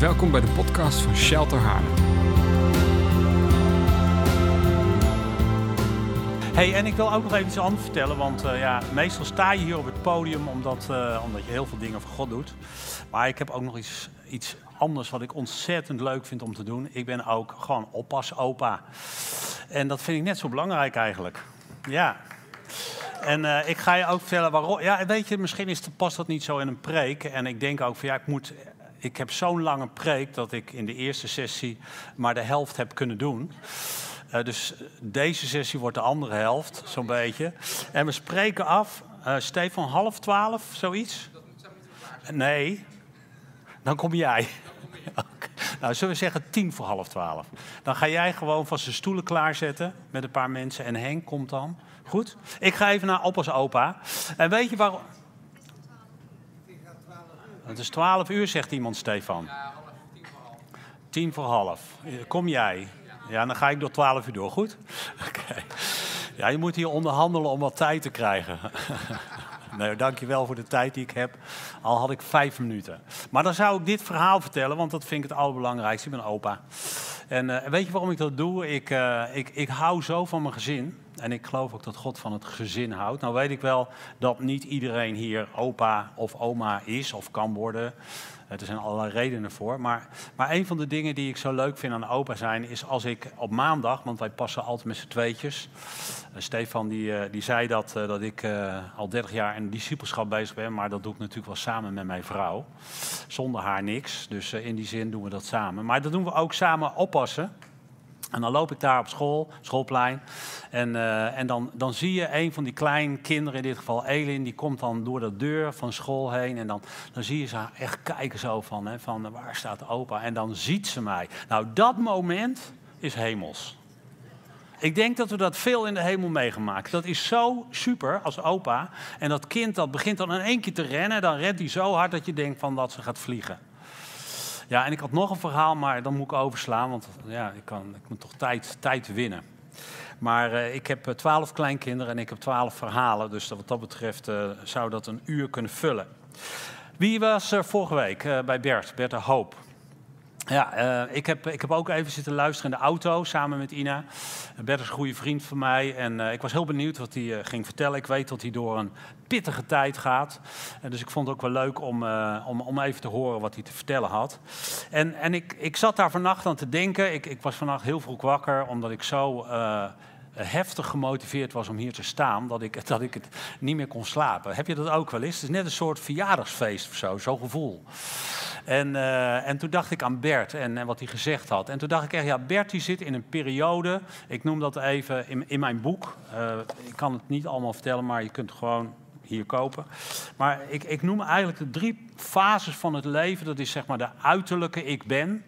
Welkom bij de podcast van Shelter Haarlem. Hey, en ik wil ook nog even iets anders vertellen, want eh, ja, meestal sta je hier op het podium omdat, eh, omdat je heel veel dingen voor God doet. Maar ik heb ook nog iets, iets anders wat ik ontzettend leuk vind om te doen. Ik ben ook gewoon oppas-opa. En dat vind ik net zo belangrijk eigenlijk. Ja. En eh, ik ga je ook vertellen waarom. Ja, weet je, misschien is het, past dat niet zo in een preek. En ik denk ook van ja, ik moet. Ik heb zo'n lange preek dat ik in de eerste sessie maar de helft heb kunnen doen. Uh, dus deze sessie wordt de andere helft, zo'n beetje. En we spreken af, uh, Stefan, half twaalf, zoiets? Nee, dan kom jij. nou, zullen we zeggen tien voor half twaalf. Dan ga jij gewoon van zijn stoelen klaarzetten met een paar mensen. En Henk komt dan. Goed? Ik ga even naar oppas opa. En weet je waarom... Het is twaalf uur, zegt iemand, Stefan. Ja, half, tien voor half. Tien voor half. Kom jij? Ja, dan ga ik door 12 uur door, goed? Oké. Ja, je moet hier onderhandelen om wat tijd te krijgen. nee, dankjewel voor de tijd die ik heb. Al had ik vijf minuten. Maar dan zou ik dit verhaal vertellen, want dat vind ik het allerbelangrijkste. Ik ben opa. En uh, weet je waarom ik dat doe? Ik, uh, ik, ik hou zo van mijn gezin. En ik geloof ook dat God van het gezin houdt. Nou weet ik wel dat niet iedereen hier opa of oma is of kan worden. Er zijn allerlei redenen voor. Maar, maar een van de dingen die ik zo leuk vind aan opa zijn... is als ik op maandag, want wij passen altijd met z'n tweetjes... Uh, Stefan die, uh, die zei dat, uh, dat ik al 30 jaar in discipelschap bezig ben... maar dat doe ik natuurlijk wel samen met mijn vrouw. Zonder haar niks. Dus in die zin doen we dat samen. Maar dat doen we ook samen oppassen... En dan loop ik daar op school, schoolplein. En, uh, en dan, dan zie je een van die kleine kinderen, in dit geval Elin, die komt dan door de deur van school heen. En dan, dan zie je ze echt kijken zo van, hè, van waar staat opa? En dan ziet ze mij. Nou, dat moment is hemels. Ik denk dat we dat veel in de hemel meegemaakt. Dat is zo super als opa. En dat kind dat begint dan in één keer te rennen. Dan rent hij zo hard dat je denkt van dat ze gaat vliegen. Ja, en ik had nog een verhaal, maar dan moet ik overslaan, want ja, ik, kan, ik moet toch tijd, tijd winnen. Maar uh, ik heb twaalf kleinkinderen en ik heb twaalf verhalen, dus wat dat betreft uh, zou dat een uur kunnen vullen. Wie was er vorige week bij Bert, Bert de Hoop? Ja, uh, ik, heb, ik heb ook even zitten luisteren in de auto samen met Ina. Bert is een goede vriend van mij en uh, ik was heel benieuwd wat hij uh, ging vertellen. Ik weet dat hij door een pittige tijd gaat. Dus ik vond het ook wel leuk om, om, om even te horen wat hij te vertellen had. En, en ik, ik zat daar vannacht aan te denken. Ik, ik was vannacht heel vroeg wakker omdat ik zo heftig gemotiveerd was om hier te staan, dat ik, dat ik het niet meer kon slapen. Heb je dat ook wel eens? Het is net een soort verjaardagsfeest of zo, zo'n gevoel. En, uh, en toen dacht ik aan Bert en, en, wat hij gezegd had. En toen dacht ik echt, ja, Bert die zit in een periode, ik noem dat even in, in mijn boek. Uh, ik kan het niet allemaal vertellen, maar je kunt gewoon hier kopen. Maar ik, ik noem eigenlijk de drie fases van het leven. Dat is zeg maar de uiterlijke ik ben.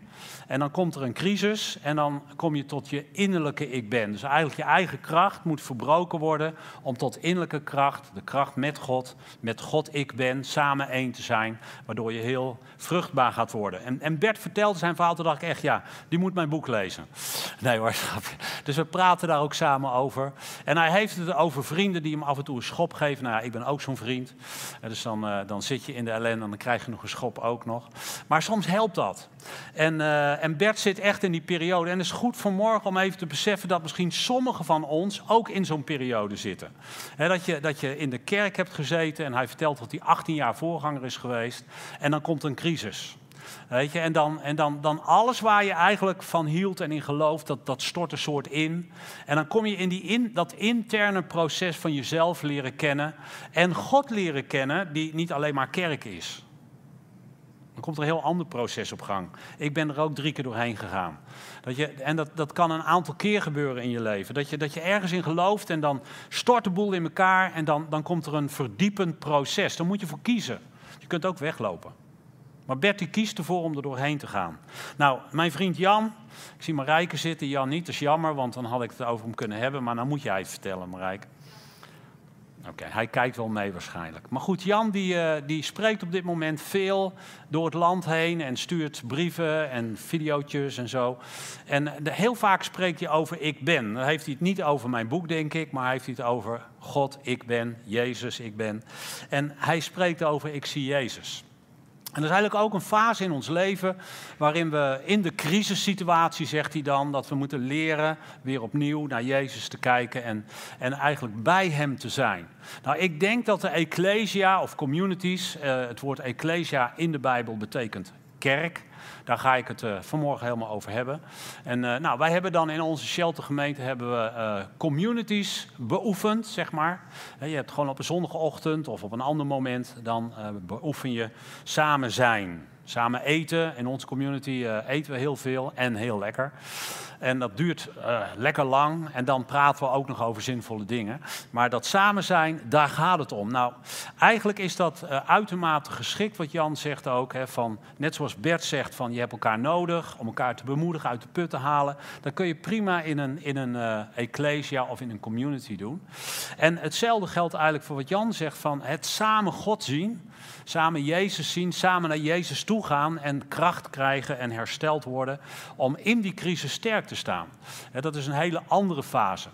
En dan komt er een crisis en dan kom je tot je innerlijke ik ben. Dus eigenlijk je eigen kracht moet verbroken worden om tot innerlijke kracht, de kracht met God, met God ik ben, samen één te zijn. Waardoor je heel vruchtbaar gaat worden. En, en Bert vertelde zijn verhaal, toen dacht ik echt, ja, die moet mijn boek lezen. Nee hoor, Dus we praten daar ook samen over. En hij heeft het over vrienden die hem af en toe een schop geven. Nou ja, ik ben ook zo'n vriend. Dus dan, uh, dan zit je in de ellende en dan krijg je nog een schop ook nog. Maar soms helpt dat. En, uh, en Bert zit echt in die periode. En het is goed vanmorgen om even te beseffen dat misschien sommigen van ons ook in zo'n periode zitten. Dat, je, dat je in de kerk hebt gezeten en hij vertelt dat hij 18 jaar voorganger is geweest. En dan komt een crisis. Weet je, en dan, en dan, dan alles waar je eigenlijk van hield en in gelooft, dat, dat stort een soort in. En dan kom je in, die in dat interne proces van jezelf leren kennen. En God leren kennen, die niet alleen maar kerk is. Dan komt er een heel ander proces op gang. Ik ben er ook drie keer doorheen gegaan. Dat je, en dat, dat kan een aantal keer gebeuren in je leven. Dat je, dat je ergens in gelooft en dan stort de boel in elkaar en dan, dan komt er een verdiepend proces. Dan moet je voor kiezen. Je kunt ook weglopen. Maar Bertie kiest ervoor om er doorheen te gaan. Nou, mijn vriend Jan, ik zie Marijke zitten, Jan niet, dat is jammer, want dan had ik het over hem kunnen hebben. Maar dan moet jij het vertellen, Marijke. Oké, hij kijkt wel mee waarschijnlijk. Maar goed, Jan die, uh, die spreekt op dit moment veel door het land heen en stuurt brieven en video's en zo. En de, heel vaak spreekt hij over ik ben. Dan heeft hij het niet over mijn boek, denk ik, maar hij heeft het over God, ik ben, Jezus, ik ben. En hij spreekt over ik zie Jezus. En er is eigenlijk ook een fase in ons leven waarin we in de crisissituatie, zegt hij dan, dat we moeten leren weer opnieuw naar Jezus te kijken en, en eigenlijk bij Hem te zijn. Nou, ik denk dat de ecclesia of communities, uh, het woord ecclesia in de Bijbel betekent kerk. Daar ga ik het uh, vanmorgen helemaal over hebben. En uh, nou, wij hebben dan in onze sheltergemeente hebben we uh, communities beoefend, zeg maar. je hebt gewoon op een zonnige ochtend of op een ander moment, dan beoefen je samen zijn. Samen eten. In onze community eten we heel veel en heel lekker. En dat duurt uh, lekker lang. En dan praten we ook nog over zinvolle dingen. Maar dat samen zijn, daar gaat het om. Nou, eigenlijk is dat uh, uitermate geschikt wat Jan zegt ook. Hè, van, net zoals Bert zegt, van je hebt elkaar nodig om elkaar te bemoedigen, uit de put te halen. Dat kun je prima in een, in een uh, ecclesia of in een community doen. En hetzelfde geldt eigenlijk voor wat Jan zegt van het samen God zien. Samen Jezus zien, samen naar Jezus toe gaan en kracht krijgen en hersteld worden om in die crisis sterk te staan. dat is een hele andere fase.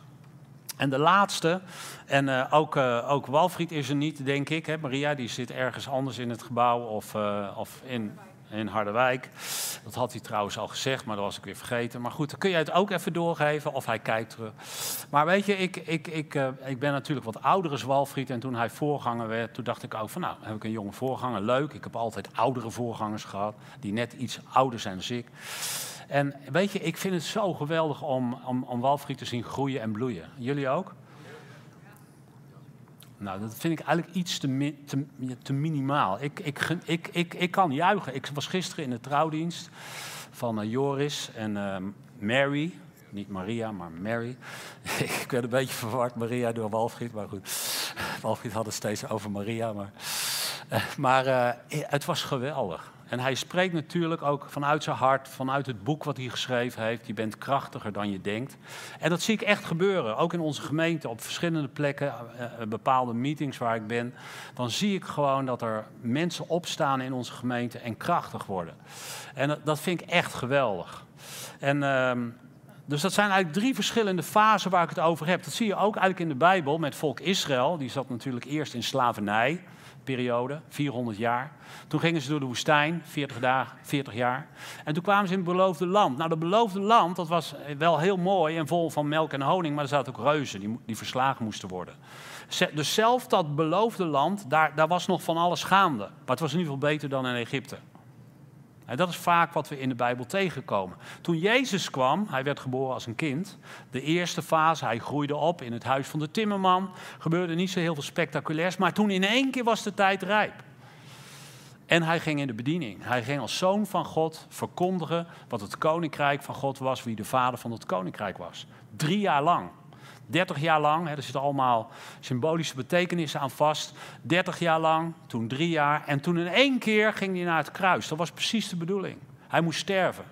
En de laatste, en uh, ook, uh, ook Walfried is er niet, denk ik. Hè? Maria die zit ergens anders in het gebouw of, uh, of in, in Harderwijk. Dat had hij trouwens al gezegd, maar dat was ik weer vergeten. Maar goed, dan kun je het ook even doorgeven of hij kijkt terug. Maar weet je, ik, ik, ik, ik ben natuurlijk wat ouder als Walfried. En toen hij voorganger werd, toen dacht ik ook van nou, heb ik een jonge voorganger. Leuk, ik heb altijd oudere voorgangers gehad, die net iets ouder zijn dan ik. En weet je, ik vind het zo geweldig om, om, om Walfried te zien groeien en bloeien. Jullie ook? Nou, dat vind ik eigenlijk iets te, te, te minimaal. Ik, ik, ik, ik, kan juichen. Ik was gisteren in de trouwdienst van uh, Joris en uh, Mary. Niet Maria, maar Mary. ik werd een beetje verward, Maria door Walfried. Maar goed, Walfried had het steeds over Maria. Maar, uh, maar het was geweldig. En hij spreekt natuurlijk ook vanuit zijn hart, vanuit het boek wat hij geschreven heeft. Je bent krachtiger dan je denkt. En dat zie ik echt gebeuren. Ook in onze gemeente, op verschillende plekken, uh, bepaalde meetings waar ik ben. Dan zie ik gewoon dat er mensen opstaan in onze gemeente en krachtig worden. En dat vind ik echt geweldig. En... Uh, dus dat zijn eigenlijk drie verschillende fasen waar ik het over heb. Dat zie je ook eigenlijk in de Bijbel met volk Israël. Die zat natuurlijk eerst in slavernij periode, 400 jaar. Toen gingen ze door de woestijn, 40 dagen, 40 jaar. En toen kwamen ze in het beloofde land. Nou, dat beloofde land, dat was wel heel mooi en vol van melk en honing, maar er zaten ook reuzen die, die verslagen moesten worden. Dus zelf dat beloofde land, daar, daar was nog van alles gaande. Maar het was in ieder geval beter dan in Egypte. En dat is vaak wat we in de Bijbel tegenkomen. Toen Jezus kwam, hij werd geboren als een kind. De eerste fase, hij groeide op in het huis van de timmerman. Gebeurde niet zo heel veel spectaculairs, maar toen in één keer was de tijd rijp. En hij ging in de bediening. Hij ging als zoon van God verkondigen wat het koninkrijk van God was, wie de vader van het koninkrijk was. Drie jaar lang. 30 jaar lang, hè, er zitten allemaal symbolische betekenissen aan vast. 30 jaar lang, toen drie jaar. En toen in één keer ging hij naar het kruis. Dat was precies de bedoeling. Hij moest sterven.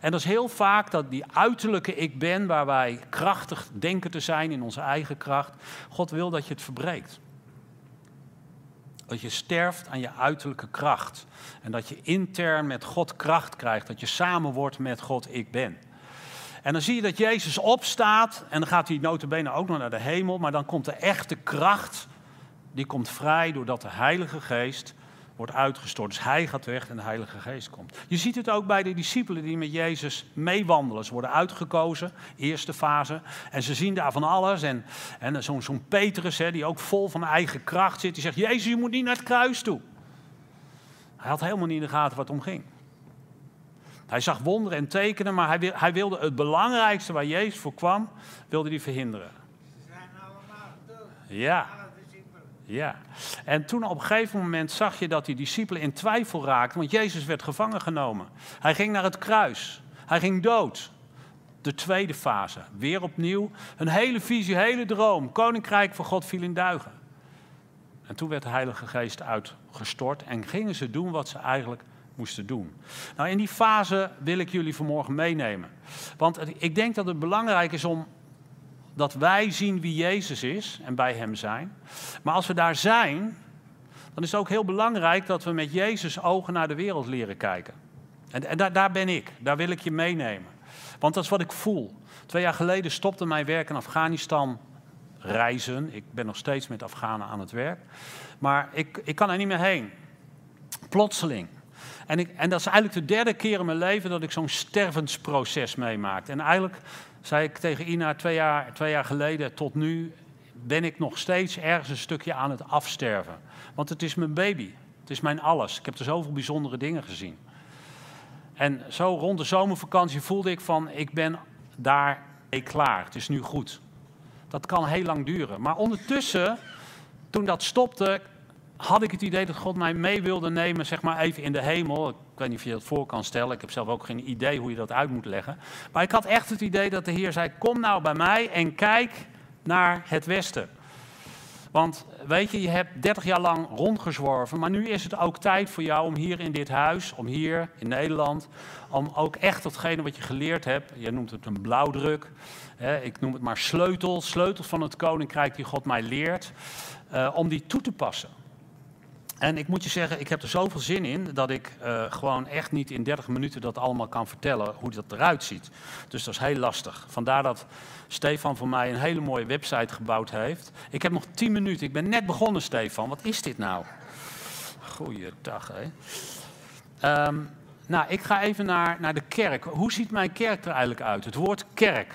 En dat is heel vaak dat die uiterlijke ik ben, waar wij krachtig denken te zijn in onze eigen kracht. God wil dat je het verbreekt. Dat je sterft aan je uiterlijke kracht. En dat je intern met God kracht krijgt. Dat je samen wordt met God ik ben. En dan zie je dat Jezus opstaat en dan gaat hij notabene ook nog naar de hemel, maar dan komt de echte kracht, die komt vrij doordat de Heilige Geest wordt uitgestort. Dus hij gaat weg en de Heilige Geest komt. Je ziet het ook bij de discipelen die met Jezus meewandelen. Ze worden uitgekozen, eerste fase. En ze zien daar van alles. En, zo'n zo Petrus, hè, die ook vol van eigen kracht zit, die zegt, Jezus, je moet niet naar het kruis toe. Hij had helemaal niet in de gaten wat om ging. Hij zag wonderen en tekenen, maar hij, hij wilde het belangrijkste waar Jezus voor kwam, wilde hij verhinderen. Ze zijn allemaal. Ja. Ja. En toen op een gegeven moment zag je dat die discipelen in twijfel raakten, want Jezus werd gevangen genomen. Hij ging naar het kruis. Hij ging dood. De tweede fase. Weer opnieuw. Een hele visie, hele droom. Koninkrijk van God viel in duigen. En toen werd de Heilige Geest uitgestort en gingen ze doen wat ze eigenlijk moesten doen. Nou, in die fase wil ik jullie vanmorgen meenemen. Want ik denk dat het belangrijk is om dat wij zien wie Jezus is en bij Hem zijn. Maar als we daar zijn, dan is het ook heel belangrijk dat we met Jezus ogen naar de wereld leren kijken. En, en daar, ben ik, daar wil ik je meenemen. Want dat is wat ik voel. Twee jaar geleden stopte mijn werk in Afghanistan reizen. Ik ben nog steeds met Afghanen aan het werk. Maar ik, ik kan er niet meer heen. Plotseling. En, ik, en dat is eigenlijk de derde keer in mijn leven dat ik zo'n stervensproces meemaak. En eigenlijk zei ik tegen Ina twee jaar, twee jaar geleden tot nu ben ik nog steeds ergens een stukje aan het afsterven. Want het is mijn baby. Het is mijn alles. Ik heb er zoveel bijzondere dingen gezien. En zo rond de zomervakantie voelde ik van, ik ben daar klaar. Het is nu goed. Dat kan heel lang duren. Maar ondertussen, toen dat stopte, had ik het idee dat God mij mee wilde nemen, zeg maar even in de hemel. Ik weet niet of je dat voor kan stellen. Ik heb zelf ook geen idee hoe je dat uit moet leggen. Maar ik had echt het idee dat de Heer zei: Kom nou bij mij en kijk naar het Westen. Want weet je, je hebt 30 jaar lang rondgezworven, maar nu is het ook tijd voor jou om hier in dit huis, om hier in Nederland, om ook echt datgene wat je geleerd hebt, je noemt het een blauwdruk, hè, ik noem het maar sleutels, sleutels van het koninkrijk die God mij leert, uh, om die toe te passen. En ik moet je zeggen, ik heb er zoveel zin in dat ik uh, gewoon echt niet in 30 minuten dat allemaal kan vertellen hoe dat eruit ziet. Dus dat is heel lastig. Vandaar dat Stefan voor mij een hele mooie website gebouwd heeft. Ik heb nog 10 minuten. Ik ben net begonnen, Stefan. Wat is dit nou? Goeiedag, hè. Um, nou, ik ga even naar, naar de kerk. Hoe ziet mijn kerk er eigenlijk uit? Het woord kerk.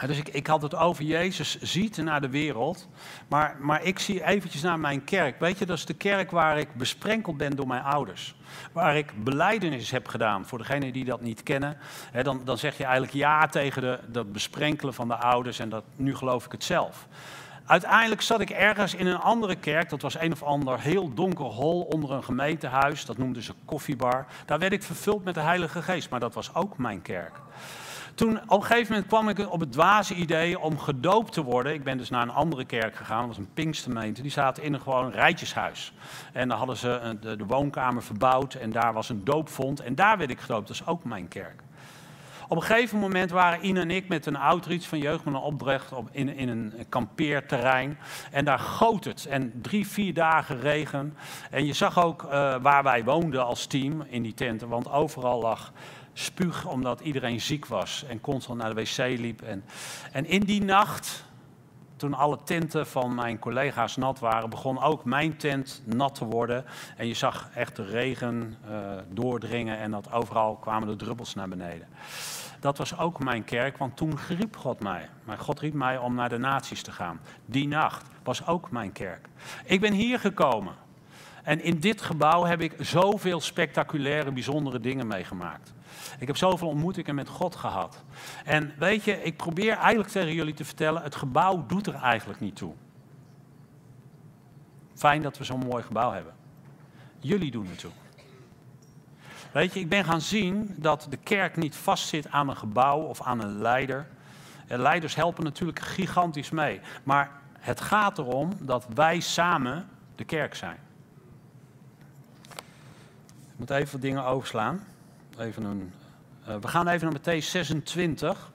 Dus ik, had het over Jezus ziet naar de wereld. Maar, maar ik zie eventjes naar mijn kerk. Weet je, dat is de kerk waar ik besprenkeld ben door mijn ouders. Waar ik beleidenis heb gedaan. Voor degenen die dat niet kennen. Hè, dan, dan zeg je eigenlijk ja tegen de, dat besprenkelen van de ouders. En dat, nu geloof ik het zelf. Uiteindelijk zat ik ergens in een andere kerk. Dat was een of ander heel donker hol onder een gemeentehuis. Dat noemden ze koffiebar. Daar werd ik vervuld met de Heilige Geest. Maar dat was ook mijn kerk. Toen op een gegeven moment kwam ik op het dwaze idee om gedoopt te worden. Ik ben dus naar een andere kerk gegaan, dat was een Pinkstermeente. Die zaten in een gewoon rijtjeshuis. En daar hadden ze de, de woonkamer verbouwd en daar was een doopvond. En daar werd ik gedoopt, dat is ook mijn kerk. Op een gegeven moment waren Ine en ik met een outreach van jeugd met een opdracht op, in, in een kampeerterrein. En daar goot het. En drie, vier dagen regen. En je zag ook uh, waar wij woonden als team in die tenten. Want overal lag spuug omdat iedereen ziek was en constant naar de wc liep. En, en in die nacht, toen alle tenten van mijn collega's nat waren, begon ook mijn tent nat te worden. En je zag echt de regen uh, doordringen en dat overal kwamen de druppels naar beneden. Dat was ook mijn kerk, want toen riep God mij. Maar God riep mij om naar de naties te gaan. Die nacht was ook mijn kerk. Ik ben hier gekomen. En in dit gebouw heb ik zoveel spectaculaire, bijzondere dingen meegemaakt. Ik heb zoveel ontmoetingen met God gehad. En weet je, ik probeer eigenlijk tegen jullie te vertellen, het gebouw doet er eigenlijk niet toe. Fijn dat we zo'n mooi gebouw hebben. Jullie doen er toe. Weet je, ik ben gaan zien dat de kerk niet vastzit aan een gebouw of aan een leider. En leiders helpen natuurlijk gigantisch mee. Maar het gaat erom dat wij samen de kerk zijn. Ik moet even wat dingen overslaan. Even een uh, we gaan even naar Matthäus 26,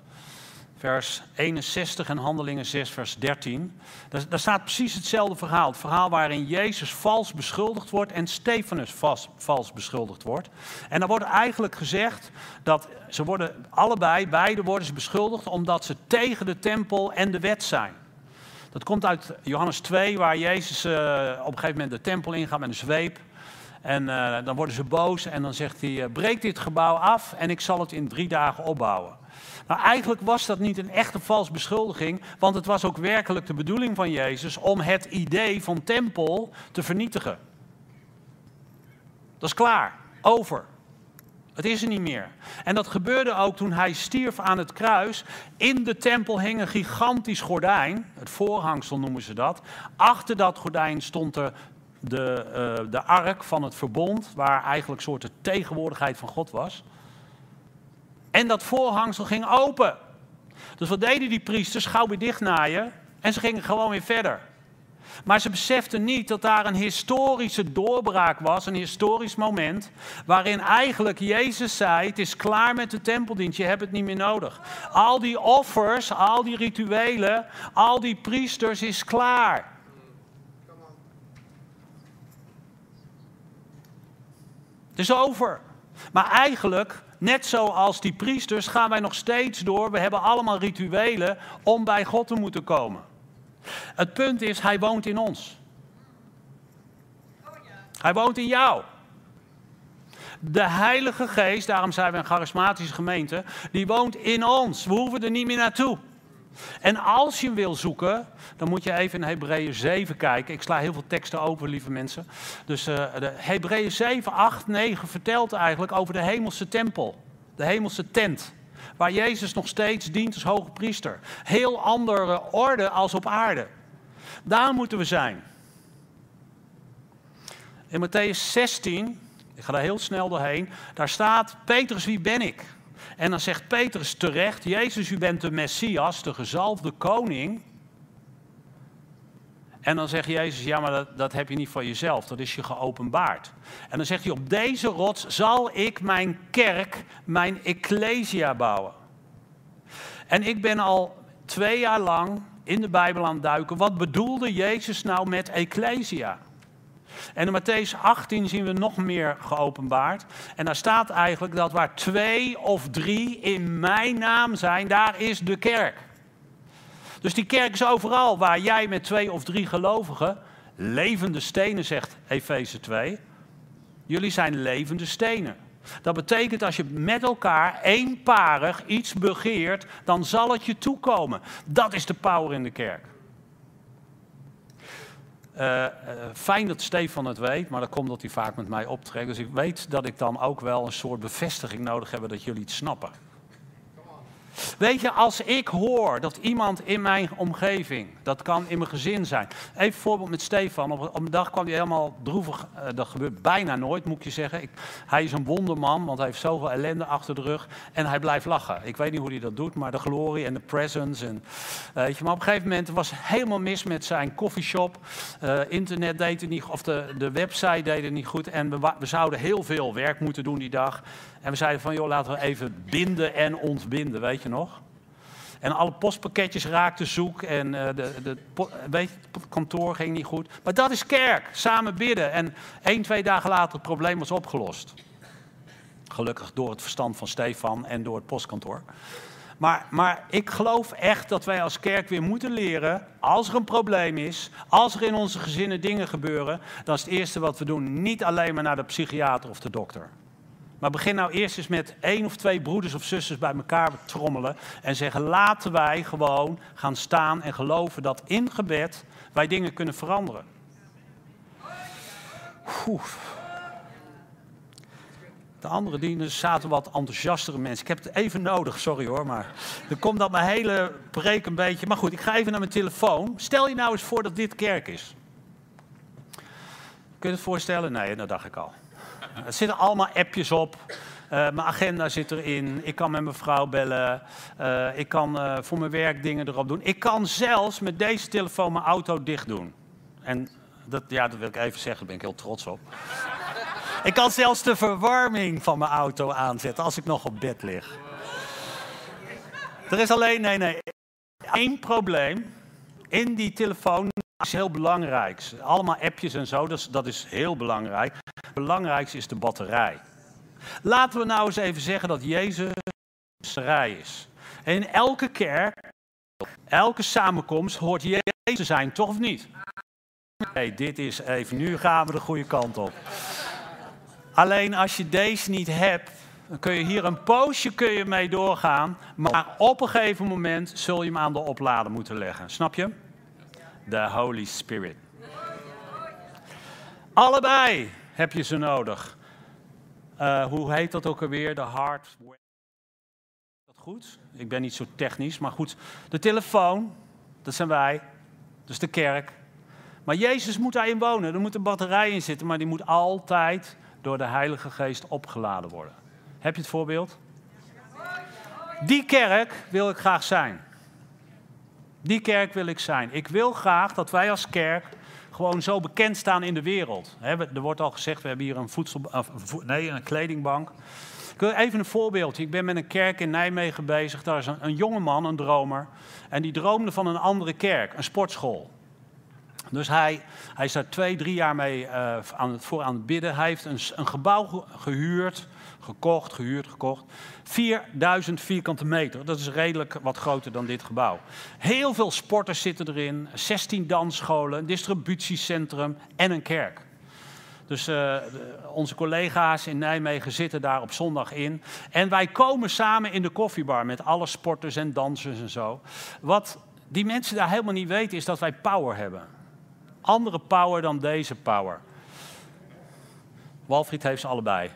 vers 61 en Handelingen 6, vers 13. Daar, daar, staat precies hetzelfde verhaal. Het verhaal waarin Jezus vals beschuldigd wordt en Stefanus vals, beschuldigd wordt. En dan wordt eigenlijk gezegd dat ze worden allebei, beide worden ze beschuldigd omdat ze tegen de tempel en de wet zijn. Dat komt uit Johannes 2, waar Jezus uh, op een gegeven moment de tempel ingaat met een zweep. En uh, dan worden ze boos en dan zegt hij, uh, breek dit gebouw af en ik zal het in drie dagen opbouwen. Maar eigenlijk was dat niet een echte vals beschuldiging, want het was ook werkelijk de bedoeling van Jezus om het idee van tempel te vernietigen. Dat is klaar, over. Het is er niet meer. En dat gebeurde ook toen hij stierf aan het kruis. In de tempel hing een gigantisch gordijn, het voorhangsel noemen ze dat. Achter dat gordijn stond er de, uh, de ark van het verbond, waar eigenlijk een soort de tegenwoordigheid van God was. En dat voorhangsel ging open. Dus wat deden die priesters? Gauw weer dichtnaaien en ze gingen gewoon weer verder. Maar ze beseften niet dat daar een historische doorbraak was, een historisch moment, waarin eigenlijk Jezus zei: Het is klaar met de tempeldienst, je hebt het niet meer nodig. Al die offers, al die rituelen, al die priesters is klaar. Is over. Maar eigenlijk, net zoals die priesters, gaan wij nog steeds door. We hebben allemaal rituelen om bij God te moeten komen. Het punt is, hij woont in ons. Hij woont in jou. De Heilige Geest, daarom zijn we een charismatische gemeente, die woont in ons. We hoeven er niet meer naartoe. En als je hem wil zoeken, dan moet je even in Hebreeën 7 kijken. Ik sla heel veel teksten open, lieve mensen. Dus uh, Hebreeën 7, 8, 9 vertelt eigenlijk over de hemelse tempel. De hemelse tent. Waar Jezus nog steeds dient als hoge priester. Heel andere orde als op aarde. Daar moeten we zijn. In Matthäus 16, ik ga daar heel snel doorheen, daar staat, Petrus, wie ben ik? En dan zegt Petrus terecht, Jezus, u bent de Messias, de gezalfde koning. En dan zegt Jezus, ja, maar dat, dat heb je niet van jezelf, dat is je geopenbaard. En dan zegt hij, op deze rots zal ik mijn kerk, mijn ecclesia bouwen. En ik ben al twee jaar lang in de Bijbel aan het duiken. Wat bedoelde Jezus nou met ecclesia? En in Matthäus 18 zien we nog meer geopenbaard. En daar staat eigenlijk dat waar twee of drie in mijn naam zijn, daar is de kerk. Dus die kerk is overal waar jij met twee of drie gelovigen levende stenen zegt, Efeze 2. Jullie zijn levende stenen. Dat betekent als je met elkaar eenparig iets begeert, dan zal het je toekomen. Dat is de power in de kerk. Uh, fijn dat Stefan het weet, maar dat komt dat hij vaak met mij optrekt. Dus ik weet dat ik dan ook wel een soort bevestiging nodig heb dat jullie het snappen. Weet je, als ik hoor dat iemand in mijn omgeving, dat kan in mijn gezin zijn. Even een voorbeeld met Stefan. Op, een dag kwam hij helemaal droevig. Uh, dat gebeurt bijna nooit, moet je zeggen. Ik, hij is een wonderman, want hij heeft zoveel ellende achter de rug. En hij blijft lachen. Ik weet niet hoe hij dat doet, maar de glorie en de presence. En, je, maar op een gegeven moment was helemaal mis met zijn coffeeshop. Uh, internet deed het niet, of de, de website deed het niet goed. En we, we zouden heel veel werk moeten doen die dag. En we zeiden van, joh, laten we even binden en ontbinden, weet je nog? En alle postpakketjes raakten zoek en uh, de, de, weet het kantoor ging niet goed. Maar dat is kerk, samen bidden. En één, twee dagen later het probleem was opgelost. Gelukkig door het verstand van Stefan en door het postkantoor. Maar, maar ik geloof echt dat wij als kerk weer moeten leren, als er een probleem is, als er in onze gezinnen dingen gebeuren, dan is het eerste wat we doen niet alleen maar naar de psychiater of de dokter. Maar begin nou eerst eens met één of twee broeders of zusters bij elkaar trommelen en zeggen: laten wij gewoon gaan staan en geloven dat in gebed wij dingen kunnen veranderen. De andere diensten zaten wat enthousiastere mensen. Ik heb het even nodig, sorry hoor, maar er komt dat mijn hele preek een beetje. Maar goed, ik ga even naar mijn telefoon. Stel je nou eens voor dat dit kerk is. Kun je het voorstellen? Nee, dat dacht ik al. Er zitten allemaal appjes op. Uh, mijn agenda zit erin. Ik kan met mijn vrouw bellen. Uh, ik kan uh, voor mijn werk dingen erop doen. Ik kan zelfs met deze telefoon mijn auto dicht doen. En dat, ja, dat wil ik even zeggen, daar ben ik heel trots op. ik kan zelfs de verwarming van mijn auto aanzetten als ik nog op bed lig. Er is alleen, nee, nee, één probleem. In die telefoon is heel belangrijk. Allemaal appjes en zo, dat is, dat is heel belangrijk. Het belangrijkste is de batterij. Laten we nou eens even zeggen dat Jezus de batterij is. En in elke kerk, elke samenkomst hoort Jezus zijn, toch of niet? Nee, dit is even, nu gaan we de goede kant op. Alleen als je deze niet hebt, dan kun je hier een poosje kun je mee doorgaan. Maar op een gegeven moment zul je hem aan de oplader moeten leggen. Snap je? De Holy Spirit. Allebei heb je ze nodig. Uh, hoe heet dat ook alweer? De hard. Dat goed? Ik ben niet zo technisch, maar goed. De telefoon, dat zijn wij. Dus de kerk. Maar Jezus moet daarin wonen. Er moet een batterij in zitten, maar die moet altijd door de Heilige Geest opgeladen worden. Heb je het voorbeeld? Die kerk wil ik graag zijn. Die kerk wil ik zijn. Ik wil graag dat wij als kerk gewoon zo bekend staan in de wereld. er wordt al gezegd, we hebben hier een, voedsel, nee, een kledingbank. Ik even een voorbeeldje. Ik ben met een kerk in Nijmegen bezig. Daar is een, een jonge man, een dromer. En die droomde van een andere kerk, een sportschool. Dus hij, hij is daar twee, drie jaar mee uh, aan het, voor aan het bidden. Hij heeft een, een gebouw gehuurd gekocht, gehuurd, gekocht. 4000 vierkante meter, dat is redelijk wat groter dan dit gebouw. Heel veel sporters zitten erin, 16 dansscholen, een distributiecentrum en een kerk. Dus uh, onze collega's in Nijmegen zitten daar op zondag in. En wij komen samen in de koffiebar met alle sporters en dansers en zo. Wat die mensen daar helemaal niet weten is dat wij power hebben. Andere power dan deze power. Walfried heeft ze allebei.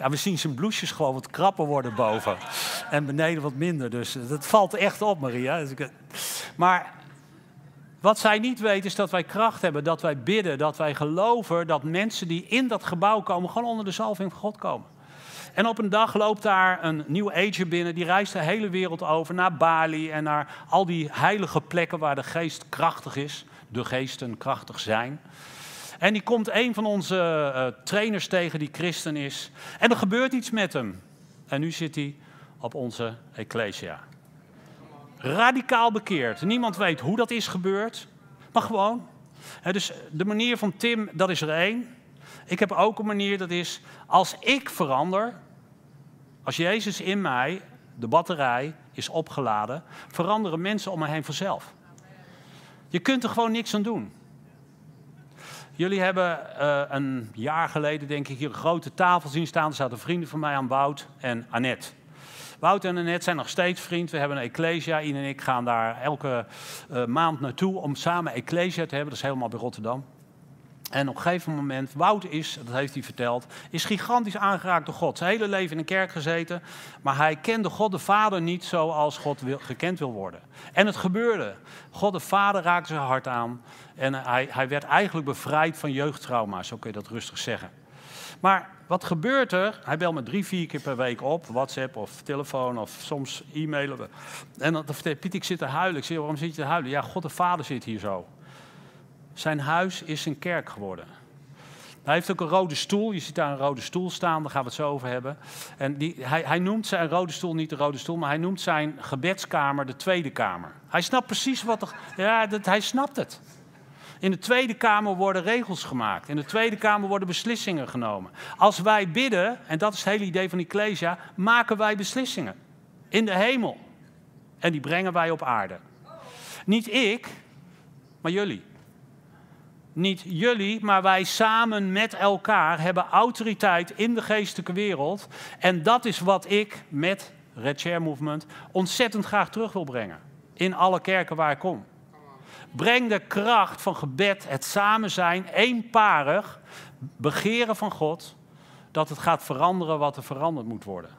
Ja, we zien zijn bloesjes gewoon wat krapper worden boven. En beneden wat minder. Dus dat valt echt op, Maria. Dus maar wat zij niet weten is dat wij kracht hebben, dat wij bidden, dat wij geloven dat mensen die in dat gebouw komen, gewoon onder de zalving van God komen. En op een dag loopt daar een nieuw ager binnen, die reist de hele wereld over naar Bali en naar al die heilige plekken waar de geest krachtig is, de geesten krachtig zijn. En die komt een van onze uh, trainers tegen die christen is. En er gebeurt iets met hem. En nu zit hij op onze Ecclesia. Radicaal bekeerd. Niemand weet hoe dat is gebeurd. Maar gewoon. dus de manier van Tim, dat is er één. Ik heb ook een manier, dat is als ik verander, als Jezus in mij, de batterij, is opgeladen, veranderen mensen om me heen vanzelf. Je kunt er gewoon niks aan doen. Jullie hebben uh, een jaar geleden, denk ik, hier een grote tafel zien staan. Er zaten vrienden van mij aan Wout en Annette. Wout en Annette zijn nog steeds vriend. We hebben een Ecclesia. Ian en ik gaan daar elke uh, maand naartoe om samen Ecclesia te hebben. Dat is helemaal bij Rotterdam. En op een gegeven moment, Wout is, dat heeft hij verteld, is gigantisch aangeraakt door God. Zijn hele leven in een kerk gezeten, maar hij kende God de Vader niet zoals God wil, gekend wil worden. En het gebeurde. God de Vader raakte zijn hart aan en hij, hij werd eigenlijk bevrijd van jeugdtrauma, zo kun je dat rustig zeggen. Maar wat gebeurt er? Hij belt me drie, vier keer per week op, WhatsApp of telefoon of soms e-mailen. En dan vertelt Piet, ik zit te huilen. Ik zeg, waarom zit je te huilen? Ja, God de Vader zit hier zo. Zijn huis is een kerk geworden. Hij heeft ook een rode stoel. Je ziet daar een rode stoel staan, daar gaan we het zo over hebben. En die, hij, hij noemt zijn rode stoel niet de rode stoel, maar hij noemt zijn gebedskamer de tweede kamer. Hij snapt precies wat er. Ja, dat, hij snapt het. In de Tweede Kamer worden regels gemaakt. In de Tweede Kamer worden beslissingen genomen. Als wij bidden, en dat is het hele idee van Ecclesia, maken wij beslissingen. In de hemel. En die brengen wij op aarde. Niet ik, maar jullie. Niet jullie, maar wij samen met elkaar hebben autoriteit in de geestelijke wereld. En dat is wat ik met Red Chair Movement ontzettend graag terug wil brengen. In alle kerken waar ik kom. Breng de kracht van gebed, het samen zijn, eenparig, begeren van God, dat het gaat veranderen wat er veranderd moet worden.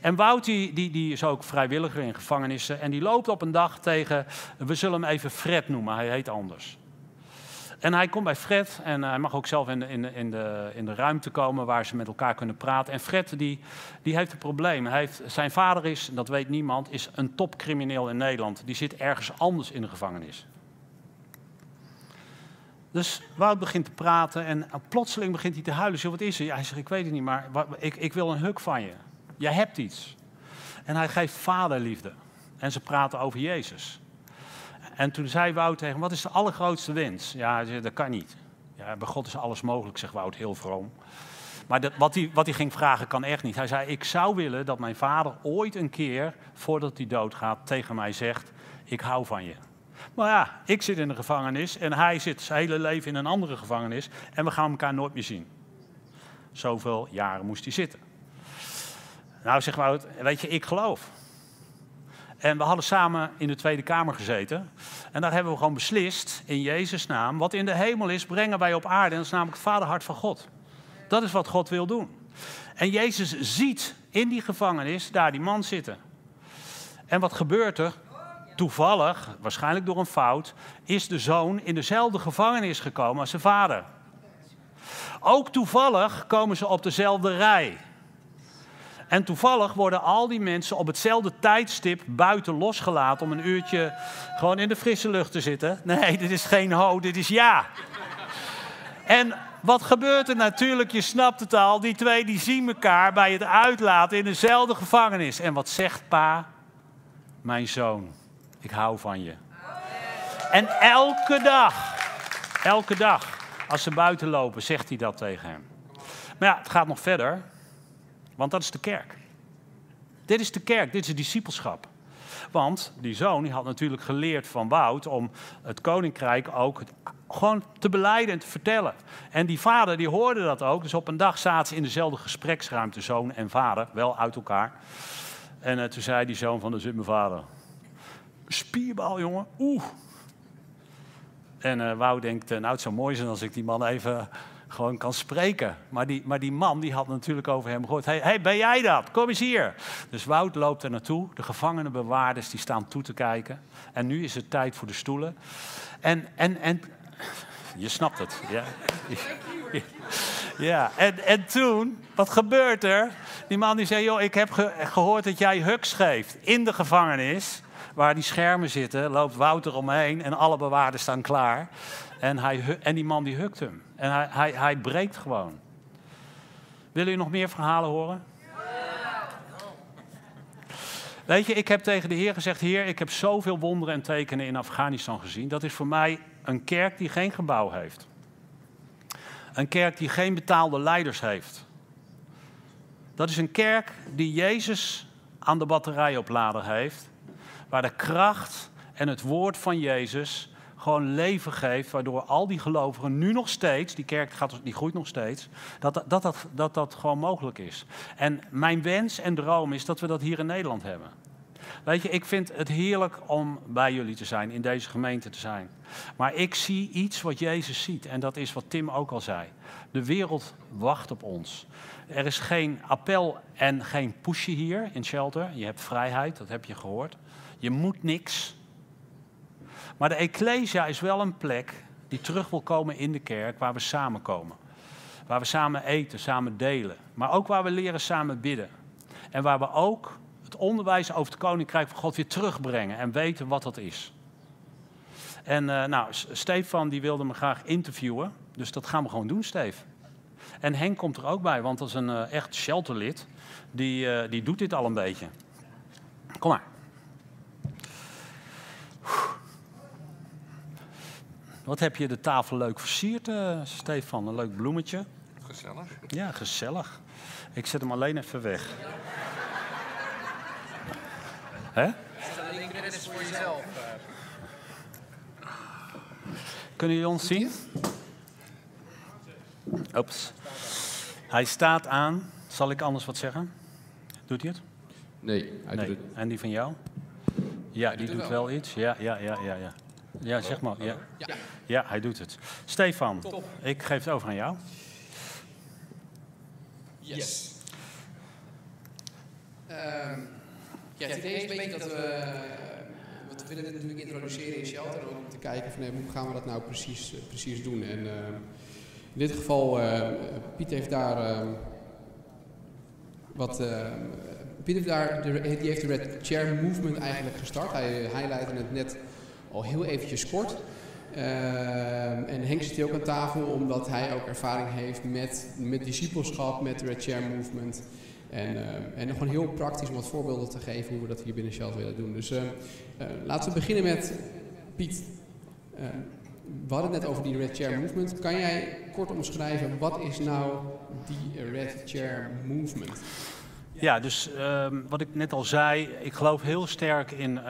En Wout die, die, die is ook vrijwilliger in gevangenissen en die loopt op een dag tegen, we zullen hem even Fred noemen, hij heet anders. En hij komt bij Fred en hij mag ook zelf in de, in de, in de, in de ruimte komen waar ze met elkaar kunnen praten. En Fred die, die heeft een probleem. Hij heeft, zijn vader is, dat weet niemand, is een topcrimineel in Nederland. Die zit ergens anders in de gevangenis. Dus Wout begint te praten en plotseling begint hij te huilen. Zo, wat is er? hij zegt, ik weet het niet, maar ik, ik wil een huk van je. Jij hebt iets. En hij geeft vaderliefde. En ze praten over Jezus. En toen zei Wout tegen hem, wat is de allergrootste wens? Ja, dat kan niet. Ja, bij God is alles mogelijk, zegt Wout heel vroom. Maar dat, wat, hij, wat hij ging vragen kan echt niet. Hij zei, ik zou willen dat mijn vader ooit een keer, voordat hij doodgaat, tegen mij zegt, ik hou van je. Maar ja, ik zit in de gevangenis en hij zit zijn hele leven in een andere gevangenis en we gaan elkaar nooit meer zien. Zoveel jaren moest hij zitten. Nou, zeg maar, weet je, ik geloof. En we hadden samen in de Tweede Kamer gezeten. En daar hebben we gewoon beslist, in Jezus' naam, wat in de hemel is, brengen wij op aarde. En dat is namelijk het vaderhart van God. Dat is wat God wil doen. En Jezus ziet in die gevangenis daar die man zitten. En wat gebeurt er? toevallig, waarschijnlijk door een fout, is de zoon in dezelfde gevangenis gekomen als zijn vader. Ook toevallig komen ze op dezelfde rij. En toevallig worden al die mensen op hetzelfde tijdstip buiten losgelaten om een uurtje gewoon in de frisse lucht te zitten. Nee, dit is geen ho, dit is ja. En wat gebeurt er natuurlijk? Je snapt het al. Die twee die zien elkaar bij het uitlaten in dezelfde gevangenis. En wat zegt pa? Mijn zoon ik hou van je. En elke dag, elke dag, als ze buiten lopen, zegt hij dat tegen hem. Maar ja, het gaat nog verder, want dat is de kerk. Dit is de kerk, dit is het discipelschap. Want die zoon die had natuurlijk geleerd van Wout om het koninkrijk ook gewoon te beleiden en te vertellen. En die vader die hoorde dat ook. Dus op een dag zaten ze in dezelfde gespreksruimte, zoon en vader, wel uit elkaar. En uh, toen zei die zoon van, de zit mijn vader. Spierbal, jongen. Oeh. En uh, Wou denkt, nou het zou mooi zijn als ik die man even gewoon kan spreken. Maar die, maar die man die had natuurlijk over hem gehoord. Hey, ben jij dat? Kom eens hier. Dus Wout loopt er naartoe. De gevangenenbewaarders die staan toe te kijken. En nu is het tijd voor de stoelen. En, en, en je snapt het. Ja, ja. En, en toen, wat gebeurt er? Die man die zei, joh, ik heb gehoord dat jij huks geeft in de gevangenis. Waar die schermen zitten, loopt Wouter omheen en alle bewaarders staan klaar. En, hij, en die man die hukt hem. En hij, hij, hij breekt gewoon. Willen jullie nog meer verhalen horen? Weet je, ik heb tegen de Heer gezegd: Heer, ik heb zoveel wonderen en tekenen in Afghanistan gezien. Dat is voor mij een kerk die geen gebouw heeft. Een kerk die geen betaalde leiders heeft. Dat is een kerk die Jezus aan de batterijoplader heeft. Waar de kracht en het woord van Jezus gewoon leven geeft, waardoor al die gelovigen nu nog steeds, die kerk gaat, die groeit nog steeds, dat dat, dat, dat dat gewoon mogelijk is. En mijn wens en droom is dat we dat hier in Nederland hebben. Weet je, ik vind het heerlijk om bij jullie te zijn, in deze gemeente te zijn. Maar ik zie iets wat Jezus ziet en dat is wat Tim ook al zei. De wereld wacht op ons. Er is geen appel en geen pushje hier in Shelter. Je hebt vrijheid, dat heb je gehoord. Je moet niks. Maar de Ecclesia is wel een plek die terug wil komen in de kerk, waar we samenkomen. Waar we samen eten, samen delen. Maar ook waar we leren samen bidden. En waar we ook het onderwijs over het koninkrijk van God weer terugbrengen en weten wat dat is. En uh, nou, Stefan die wilde me graag interviewen, dus dat gaan we gewoon doen, Steve. En Henk komt er ook bij, want dat is een uh, echt shelterlid. Die, uh, die doet dit al een beetje. Kom maar. Wat heb je de tafel leuk versierd, uh, Stefan? Een leuk bloemetje. Gezellig. Ja, gezellig. Ik zet hem alleen even weg. Hè? Dit is voor jezelf. Kunnen jullie ons zien? Oeps. Hij staat aan. Zal ik anders wat zeggen? Doet hij het? Nee, hij nee. doet het. En die van jou? Ja, die doet wel iets. Ja, ja, ja, ja, ja. Ja, zeg maar. Ja. ja, hij doet het. Stefan, ik geef het over aan jou. Yes. Uh, ja, het idee is een beetje dat we... Want we willen dit natuurlijk introduceren in Shelter om te kijken van nee, hoe gaan we dat nou precies, uh, precies doen. En uh, in dit geval, uh, Piet heeft daar wat... Piet heeft daar, de, die heeft de Red Chair Movement eigenlijk gestart. Hij highlightte het net al heel eventjes kort. Uh, en Henk zit hier ook aan tafel omdat hij ook ervaring heeft met, met discipelschap, met Red Chair Movement. En, uh, en gewoon heel praktisch om wat voorbeelden te geven hoe we dat hier binnen Shelter willen doen. Dus uh, laten we beginnen met Piet. we hadden het net over die Red Chair Movement. Kan jij kort omschrijven, wat is nou die Red Chair Movement? Ja, dus ehm, wat ik net al zei, ik geloof heel sterk in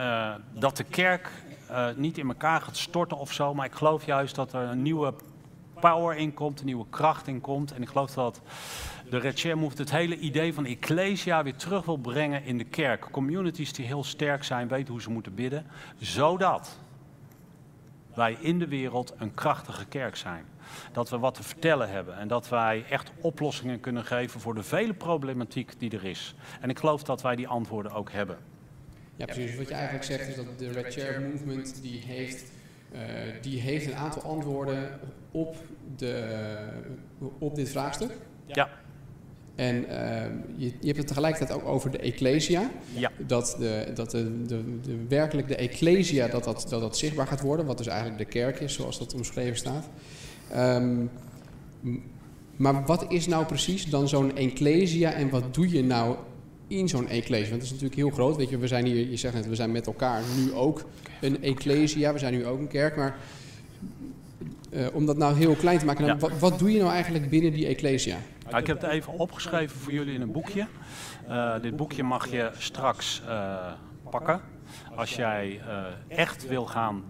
dat de kerk uh, niet in elkaar gaat storten of zo. Maar ik geloof juist dat er een nieuwe power in komt, een nieuwe kracht in komt. En ik geloof dat de Red Movement het hele idee van Ecclesia weer terug wil brengen in de kerk. Communities die heel sterk zijn, weten hoe ze moeten bidden. Zodat wij in de wereld een krachtige kerk zijn. Dat we wat te vertellen hebben en dat wij echt oplossingen kunnen geven voor de vele problematiek die er is. En ik geloof dat wij die antwoorden ook hebben. Ja, precies. Wat je eigenlijk zegt is dat de Red Chair Movement die heeft, uh, die heeft een aantal antwoorden op, de, op dit vraagstuk. Ja. En uh, je, je, hebt het tegelijkertijd ook over de Ecclesia. Ja. Dat, de, dat de, de, de, werkelijk de Ecclesia dat dat, dat dat zichtbaar gaat worden, wat dus eigenlijk de kerk is, zoals dat omschreven staat. Um, maar wat is nou precies dan zo'n Ecclesia en wat doe je nou in zo'n ecclesia. Want het is natuurlijk heel groot. Weet je, we zijn hier, je zegt net, we zijn met elkaar nu ook een ecclesia. We zijn nu ook een kerk. Maar uh, om dat nou heel klein te maken, ja. wat, wat, doe je nou eigenlijk binnen die ecclesia? Nou, ik heb het even opgeschreven voor jullie in een boekje. Uh, dit boekje mag je straks uh, pakken. Als jij echt wil gaan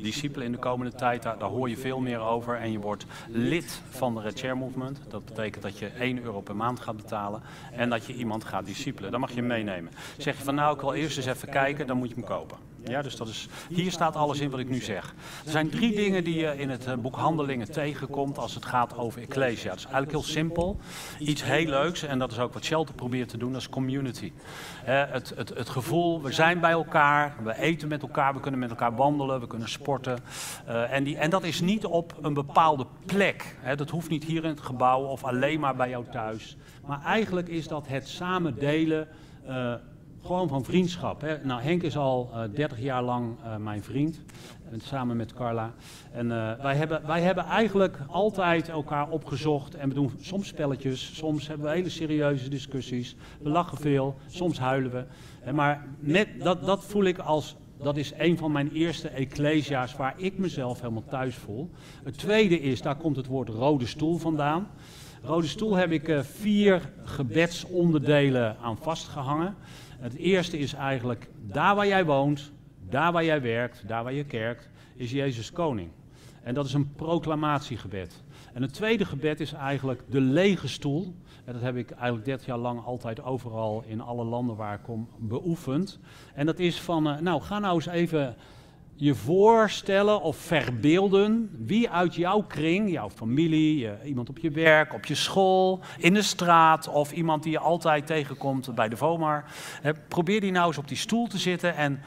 discipelen in de komende tijd. Daar, hoor je veel meer over. En je wordt lid van de Red Chair Movement. Dat betekent dat je 1 euro per maand gaat betalen. En dat je iemand gaat discipelen. Dan mag je meenemen. Zeg je van nou, ik wil eerst eens even kijken, dan moet je hem kopen. Ja, dus dat is, hier staat alles in wat ik nu zeg. Er zijn drie dingen die je in het eh, boek Handelingen tegenkomt als het gaat over Ecclesia. Het is eigenlijk heel simpel. Iets heel leuks, en dat is ook wat Shelter probeert te doen, dat is community. het, het, het gevoel, we zijn bij elkaar, we eten met elkaar, we kunnen met elkaar wandelen, we kunnen sporten. Uh, en, die, en dat is niet op een bepaalde plek. dat hoeft niet hier in het gebouw of alleen maar bij jou thuis. Maar eigenlijk is dat het samen delen... Uh, gewoon van vriendschap. Hè. Nou, Henk is al uh, eh, 30 jaar lang uh, mijn vriend, samen met Carla. En wij, hebben, wij hebben eigenlijk altijd elkaar opgezocht en we doen soms spelletjes, soms hebben we hele serieuze discussies. We lachen veel, soms huilen we. maar dat, dat voel ik als, dat is een van mijn eerste ecclesia's waar ik mezelf helemaal thuis voel. Het tweede is, daar komt het woord rode stoel vandaan. Rode stoel heb ik vier gebedsonderdelen aan vastgehangen. Het eerste is eigenlijk, daar waar jij woont, daar waar jij werkt, daar waar je kerkt, is Jezus koning. En dat is een proclamatiegebed. En het tweede gebed is eigenlijk de lege stoel. En dat heb ik eigenlijk 30 jaar lang altijd overal in alle landen waar ik kom beoefend. En dat is van, uh, nou ga nou eens even je voorstellen of verbeelden wie uit jouw kring, jouw familie, iemand op je werk, op je school, in de straat of iemand die je altijd tegenkomt bij de VOMAR. probeer die nou eens op die stoel te zitten en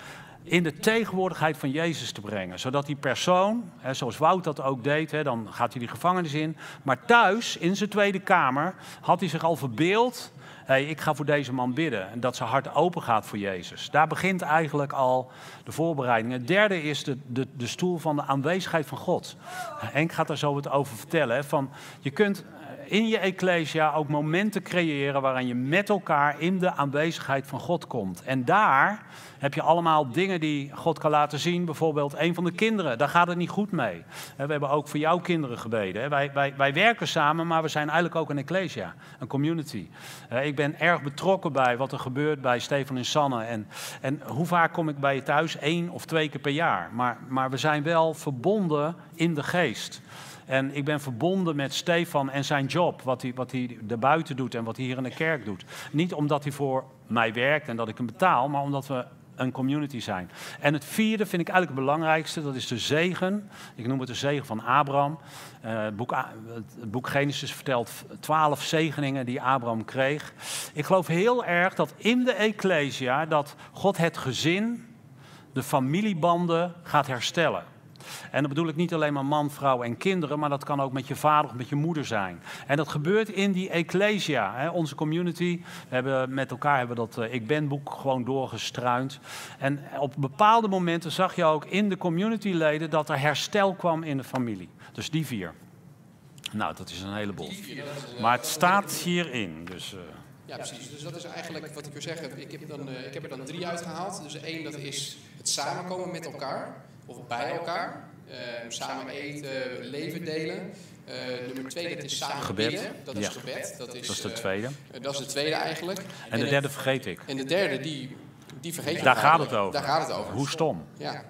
in de tegenwoordigheid van Jezus te brengen. Zodat die persoon, zoals Wout dat ook deed, dan gaat hij die gevangenis in. Maar thuis, in zijn tweede kamer, had hij zich al verbeeld hey, ik ga voor deze man bidden. En dat zijn hart open gaat voor Jezus. Daar begint eigenlijk al de voorbereiding. Het derde is de, de, de stoel van de aanwezigheid van God. Henk gaat daar zo wat over vertellen. Van, je kunt in je ecclesia ook momenten creëren waarin je met elkaar in de aanwezigheid van God komt. En daar heb je allemaal dingen die God kan laten zien. Bijvoorbeeld een van de kinderen, daar gaat het niet goed mee. We hebben ook voor jouw kinderen gebeden. Wij, wij, wij werken samen, maar we zijn eigenlijk ook een ecclesia, een community. Ik ben erg betrokken bij wat er gebeurt bij Stefan en Sanne. En, en hoe vaak kom ik bij je thuis? Eén of twee keer per jaar. Maar, maar we zijn wel verbonden in de geest. En ik ben verbonden met Stefan en zijn job, wat hij, wat hij daarbuiten doet en wat hij hier in de kerk doet. Niet omdat hij voor mij werkt en dat ik hem betaal, maar omdat we een community zijn. En het vierde vind ik eigenlijk het belangrijkste, dat is de zegen. Ik noem het de zegen van Abraham. Uh, het, boek, het boek Genesis vertelt twaalf zegeningen die Abraham kreeg. Ik geloof heel erg dat in de Ecclesia dat God het gezin, de familiebanden gaat herstellen. En dat bedoel ik niet alleen maar man, vrouw en kinderen, maar dat kan ook met je vader of met je moeder zijn. En dat gebeurt in die ecclesia, hè, onze community. We hebben met elkaar hebben dat uh, Ik Ben boek gewoon doorgestruind. En op bepaalde momenten zag je ook in de communityleden dat er herstel kwam in de familie. Dus die vier. Nou, dat is een heleboel. Maar het staat hierin. Dus, uh, ja, precies. Dus dat is eigenlijk wat ik wil zeggen. Ik heb, dan, uh, ik heb er dan drie uitgehaald. Dus één, dat is het samenkomen met elkaar of bij elkaar. Uh, samen eten, leven delen. Uh, nummer twee, dat is samen gebed. Dat is gebed. Dat is, dat is de tweede. Uh, dat is de tweede eigenlijk. En, de derde vergeet ik. En de derde, die, die vergeet je Daar gaat het over. Daar gaat het over. Hoe stom. Ja.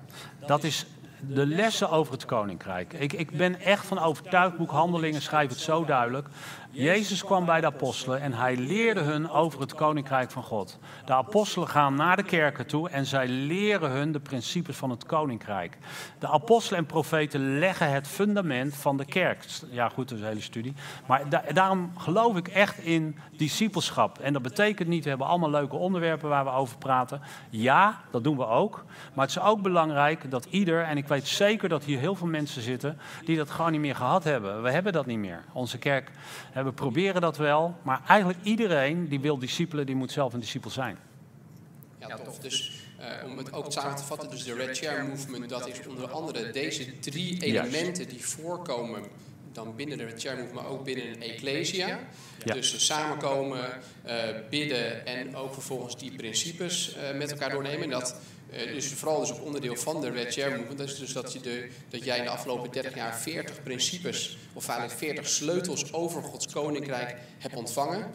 Dat is de lessen over het koninkrijk. Ik, ik ben echt van overtuigd, boek Handelingen schrijft het zo duidelijk. Jezus kwam bij de apostelen en hij leerde hun over het koninkrijk van God. De apostelen gaan naar de kerken toe en zij leren hun de principes van het koninkrijk. De apostelen en profeten leggen het fundament van de kerk. Ja, goed, dat is een hele studie. Maar daarom geloof ik echt in discipelschap. En dat betekent niet, we hebben allemaal leuke onderwerpen waar we over praten. Ja, dat doen we ook. Maar het is ook belangrijk dat ieder, en ik weet zeker dat hier heel veel mensen zitten, die dat gewoon niet meer gehad hebben. We hebben dat niet meer. Onze kerk we proberen dat wel, maar eigenlijk iedereen die wil discipelen, die moet zelf een discipel zijn. Ja, tof. Dus uh, om het ook samen te vatten, dus de Red Chair Movement, dat is onder andere deze drie elementen die voorkomen dan binnen de Red Chair Movement, maar ook binnen een ecclesia. Ja. Dus samenkomen, uh, bidden en ook vervolgens die principes uh, met elkaar doornemen. Dat dus vooral dus ook onderdeel van de Red Chair Movement. Dat is dus dat, je de, dat jij in de afgelopen 30 jaar 40 principes, of eigenlijk 40 sleutels over Gods koninkrijk hebt ontvangen.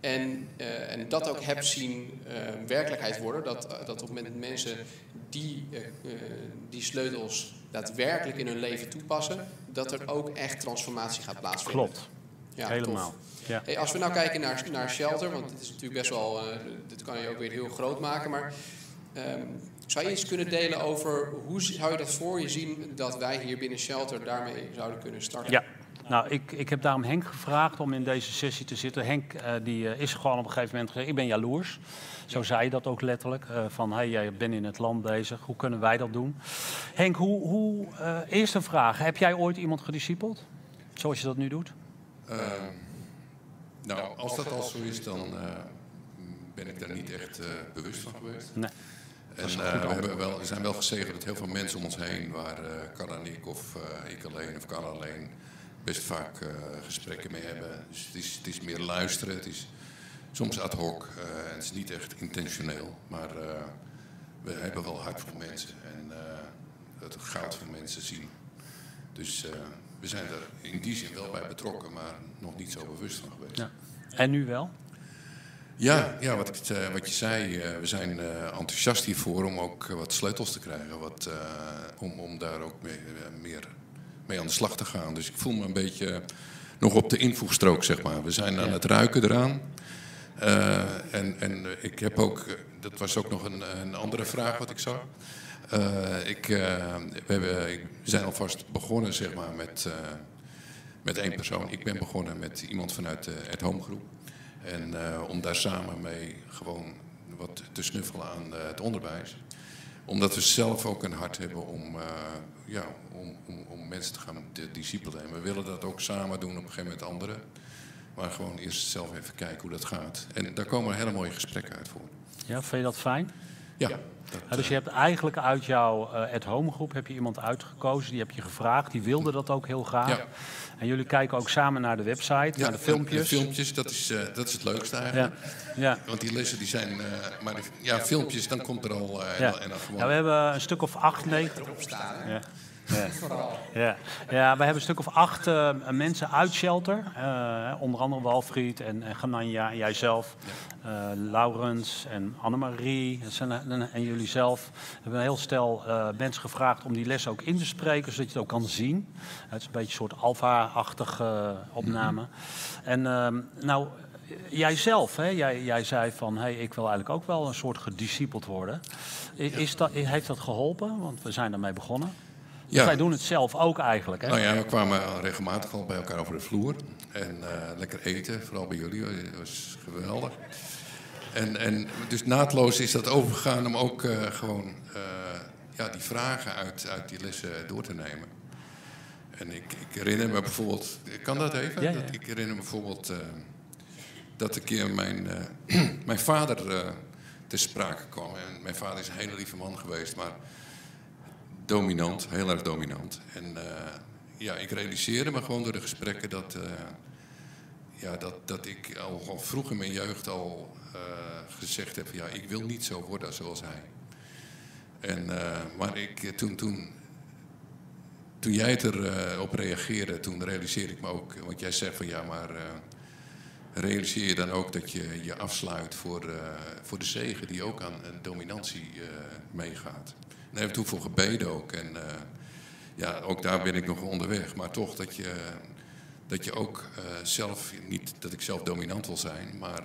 En, uh, en dat ook heb zien uh, werkelijkheid worden. Dat, uh, dat op het moment mensen die, die sleutels daadwerkelijk in hun leven toepassen, dat er ook echt transformatie gaat plaatsvinden. Klopt. Ja, Helemaal. Ja. Hey, als we nou kijken naar, naar shelter, want dit is natuurlijk best wel, dit kan je ook weer heel groot maken, maar um, zou je iets kunnen delen over hoe zou je dat voor je zien dat wij hier binnen shelter daarmee zouden kunnen starten? Ja. Nou, ik, ik heb daarom Henk gevraagd om in deze sessie te zitten. Henk uh, die, uh, is gewoon op een gegeven moment gezegd, ik ben jaloers. Zo zei je dat ook letterlijk. Uh, van, hey, jij bent in het land bezig, hoe kunnen wij dat doen? Henk, hoe, hoe, eerste vraag. Heb jij ooit iemand gediscipeld? Zoals je dat nu doet? nou, als dat al zo is, dan ben ik daar niet echt bewust van geweest. Nee. En uh, we, hebben wel, we zijn wel gezegend dat heel veel mensen om ons heen, waar uh, Carla en ik of uh, ik alleen of Carla alleen, best vaak uh, gesprekken mee hebben. Dus het is, het is, meer luisteren, het is soms ad hoc, en het is niet echt intentioneel. Maar we hebben wel hart voor mensen en het goud van mensen zien. Dus we zijn er in die zin wel bij betrokken, maar nog niet zo bewust van geweest. Ja. En nu wel? Ja, ja wat, ik, uh, wat je zei, uh, we zijn uh, enthousiast hiervoor om ook wat sleutels te krijgen. Wat, om, om daar ook mee, meer mee aan de slag te gaan. Dus ik voel me een beetje nog op de invoegstrook, zeg maar. We zijn aan het ruiken eraan. en, en ik heb ook, dat was ook nog een, een andere vraag wat ik zag. ik, we, hebben, we zijn alvast begonnen, zeg maar, met, met één persoon. Ik ben begonnen met iemand vanuit de At Home groep. En uh, om daar samen mee gewoon wat te snuffelen aan uh, het onderwijs. Omdat we zelf ook een hart hebben om, uh, ja, om, om, om, mensen te gaan discipelen. En we willen dat ook samen doen, op een gegeven moment anderen. Maar gewoon eerst zelf even kijken hoe dat gaat. En daar komen hele mooie gesprekken uit voor. Ja, vind je dat fijn? Ja. Dat, dus je hebt eigenlijk uit jouw at-home groep heb je iemand uitgekozen, die heb je gevraagd, die wilde dat ook heel graag. Ja. En jullie kijken ook samen naar de website, ja, naar de filmpjes. De filmpjes, dat is, uh, dat is het leukste eigenlijk. Ja. ja. Want die lessen die zijn, uh, maar die, ja, filmpjes, dan komt er al. Uh, ja. En dan gewoon... ja, we hebben een stuk of acht, negen. Ja. Ja. Ja. we hebben een stuk of acht uh, mensen uit Shelter. Uh, onder andere Walfried en, en Gananja en jijzelf. Uh, Laurens en Annemarie en, en jullie zelf. We hebben een heel stel mensen gevraagd om die les ook in te spreken, zodat je het ook kan zien. Het is een beetje een soort alfa-achtige opname. Mm -hmm. En ehm, nou, jijzelf, hè? Jij, jij zei van, hey, ik wil eigenlijk ook wel een soort gediscipeld worden. Is dat, heeft dat geholpen? Want we zijn daarmee begonnen. Ja. Wij doen het zelf ook eigenlijk. Hè? Nou ja, we kwamen regelmatig al bij elkaar over de vloer. En uh, lekker eten, vooral bij jullie. Dat was geweldig. En, en dus naadloos is dat overgegaan om ook uh, gewoon uh, ja, die vragen uit, uit die lessen door te nemen. En ik, ik herinner me bijvoorbeeld... Kan dat even? Ja, ja. Dat, ik herinner me bijvoorbeeld dat een keer mijn, mijn vader te sprake kwam. En mijn vader is een hele lieve man geweest, maar dominant, heel erg dominant. En uh, ja, ik realiseerde me gewoon door de gesprekken dat, uh, ja, dat, dat ik al, al, vroeg in mijn jeugd al uh, gezegd heb: ja, ik wil niet zo worden zoals hij. En, maar ik, toen, toen, toen jij erop reageerde, toen realiseerde ik me ook, want jij zegt van ja, maar realiseer je dan ook dat je je afsluit voor, voor de zegen die ook aan dominantie meegaat. Daar we toen voor gebeden ook. En uh, ja, ook daar ben ik nog onderweg. Maar toch dat je, dat je ook uh, zelf, niet dat ik zelf dominant wil zijn, maar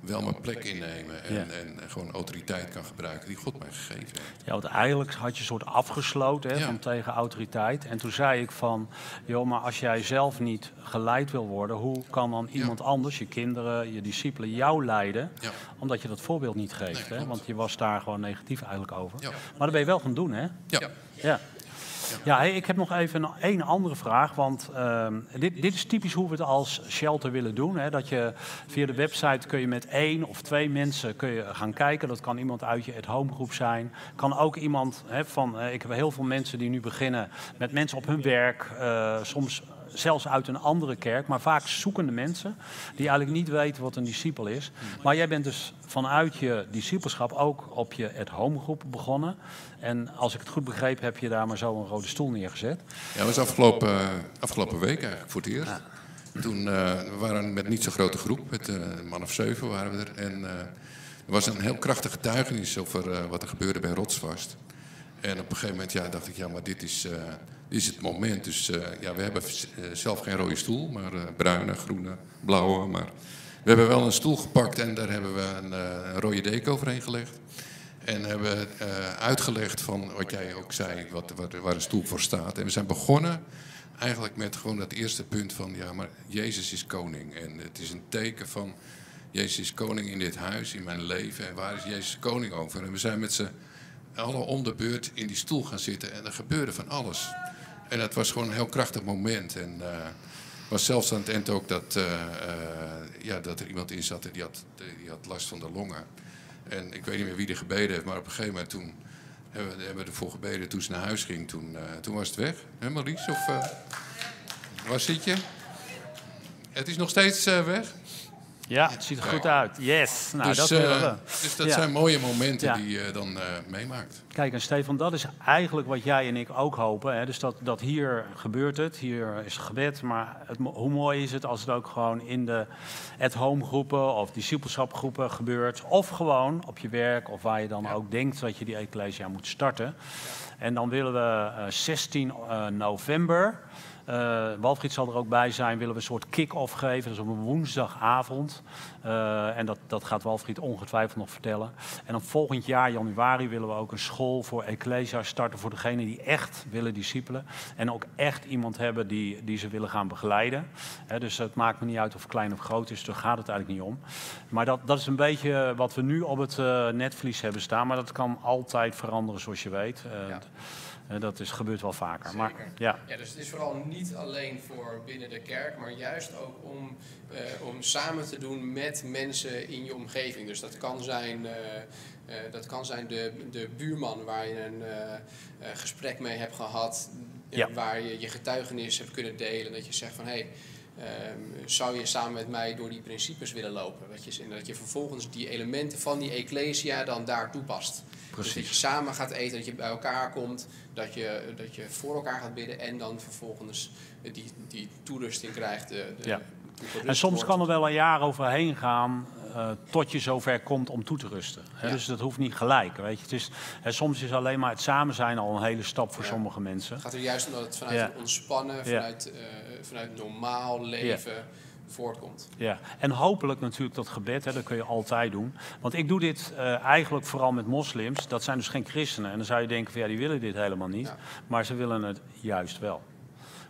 wel mijn plek innemen en, ja. en, gewoon autoriteit kan gebruiken die God mij gegeven heeft. Ja, want eigenlijk had je een soort afgesloten hè, ja. van tegen autoriteit. En toen zei ik van, joh, maar als jij zelf niet geleid wil worden, hoe kan dan iemand ja. anders, je kinderen, je discipelen, jou leiden? Omdat je dat voorbeeld niet geeft. Nee, hè? Want je was daar gewoon negatief eigenlijk over. Maar dat ben je wel gaan doen, hè? Ja. ja. Ja, ik heb nog even een, andere vraag. Want uh, dit, dit, is typisch hoe we het als shelter willen doen. Hè? Dat je via de website kun je met één of twee mensen kun je gaan kijken. Dat kan iemand uit je at-home groep zijn. Kan ook iemand hè, van... Uh, ik heb heel veel mensen die nu beginnen met mensen op hun werk. Uh, soms zelfs uit een andere kerk, maar vaak zoekende mensen die eigenlijk niet weten wat een discipel is. Maar jij bent dus vanuit je discipelschap ook op je at-home groep begonnen. En als ik het goed begreep, heb je daar maar zo een rode stoel neergezet. Ja, dat was afgelopen, afgelopen week eigenlijk voor het eerst. Toen uh, we waren met niet zo'n grote groep, met uh, een man of zeven waren we er. En er was een heel krachtig getuigenis over wat er gebeurde bij Rotsvast. En op een gegeven moment ja, dacht ik, ja, maar dit is, dit is het moment. Dus ja, we hebben zelf geen rode stoel, maar bruine, groene, blauwe. Maar we hebben wel een stoel gepakt en daar hebben we een, een rode deken overheen gelegd. En hebben uitgelegd van wat jij ook zei, wat, wat, waar een stoel voor staat. En we zijn begonnen eigenlijk met gewoon dat eerste punt van, ja, maar Jezus is koning. En het is een teken van, Jezus is koning in dit huis, in mijn leven. En waar is Jezus koning over? En we zijn met z'n allen om de beurt in die stoel gaan zitten en er gebeurde van alles. En dat was gewoon een heel krachtig moment. En uh, was zelfs aan het eind ook dat, uh, uh, ja, dat er iemand in zat en die had, die had last van de longen. En ik weet niet meer wie er gebeden heeft, maar op een gegeven moment toen hebben we, hebben ervoor gebeden toen ze naar huis ging. Toen, toen was het weg. Hè Maurice? Of waar zit je? Het is nog steeds weg? Ja, het ziet er goed uit. Yes. Nou, dus, dat willen we. Dus dat ja. zijn mooie momenten ja. die je dan meemaakt. Kijk, en Stefan, dat is eigenlijk wat jij en ik ook hopen. Hè? Dus dat, dat hier gebeurt het, hier is het gebed. Maar het, hoe mooi is het als het ook gewoon in de at-home groepen of discipelschap groepen gebeurt. Of gewoon op je werk of waar je dan ja. ook denkt dat je die ecclesia moet starten. En dan willen we uh, 16 uh, november... Uh, Walfried zal er ook bij zijn. Willen we een soort kick-off geven. Dus op een woensdagavond. Uh, en dat, dat gaat Walfried ongetwijfeld nog vertellen. En dan volgend jaar, januari, willen we ook een school voor Ecclesia starten. Voor degenen die echt willen discipelen. En ook echt iemand hebben die, die ze willen gaan begeleiden. He, dus het maakt me niet uit of klein of groot is. Daar gaat het eigenlijk niet om. Maar dat, dat is een beetje wat we nu op het uh, netvlies hebben staan. Maar dat kan altijd veranderen, zoals je weet. Ja. Dat is, gebeurt wel vaker. Maar, ja. ja, dus het is vooral niet alleen voor binnen de kerk, maar juist ook om, uh, om samen te doen met mensen in je omgeving. Dus dat kan zijn, uh, uh, dat kan zijn de, de buurman waar je een gesprek mee hebt gehad, ja. waar je je getuigenis hebt kunnen delen. Dat je zegt van hé. Hey, Um, zou je samen met mij door die principes willen lopen? Dat je, en dat je vervolgens die elementen van die ecclesia dan daar toepast. Precies. Dus dat je samen gaat eten, dat je bij elkaar komt, dat je, dat je voor elkaar gaat bidden en dan vervolgens die, die toerusting krijgt. De, de, ja. En soms wordt. kan er wel een jaar overheen gaan tot je zover komt om toe te rusten. Dus dat hoeft niet gelijk. Weet je. Het is, soms is alleen maar het samen zijn al een hele stap voor sommige mensen. Het gaat er juist om dat het vanuit ontspannen, vanuit, uh, vanuit normaal leven voortkomt. Ja, en hopelijk natuurlijk dat gebed, hè, dat kun je altijd doen. Want ik doe dit uh, eigenlijk vooral met moslims. Dat zijn dus geen christenen. En dan zou je denken van ja, die willen dit helemaal niet. Ja. Maar ze willen het juist wel.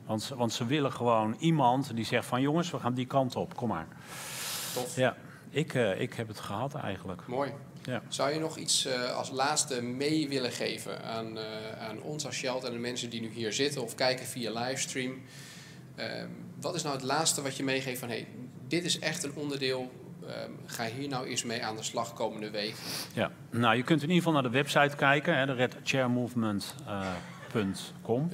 Want, want ze willen gewoon iemand die zegt van jongens, we gaan die kant op, kom maar. Tof. Ja, ik, uh, ik heb het gehad eigenlijk. Mooi. Ja. Zou je nog iets uh, als laatste mee willen geven aan, uh, aan ons als Sheld en de mensen die nu hier zitten of kijken via livestream? Uh, wat is nou het laatste wat je meegeeft van hey, dit is echt een onderdeel, ga hier nou eens mee aan de slag komende week? Ja, nou je kunt in ieder geval naar de website kijken, hè, de Red Chair Movement. Com.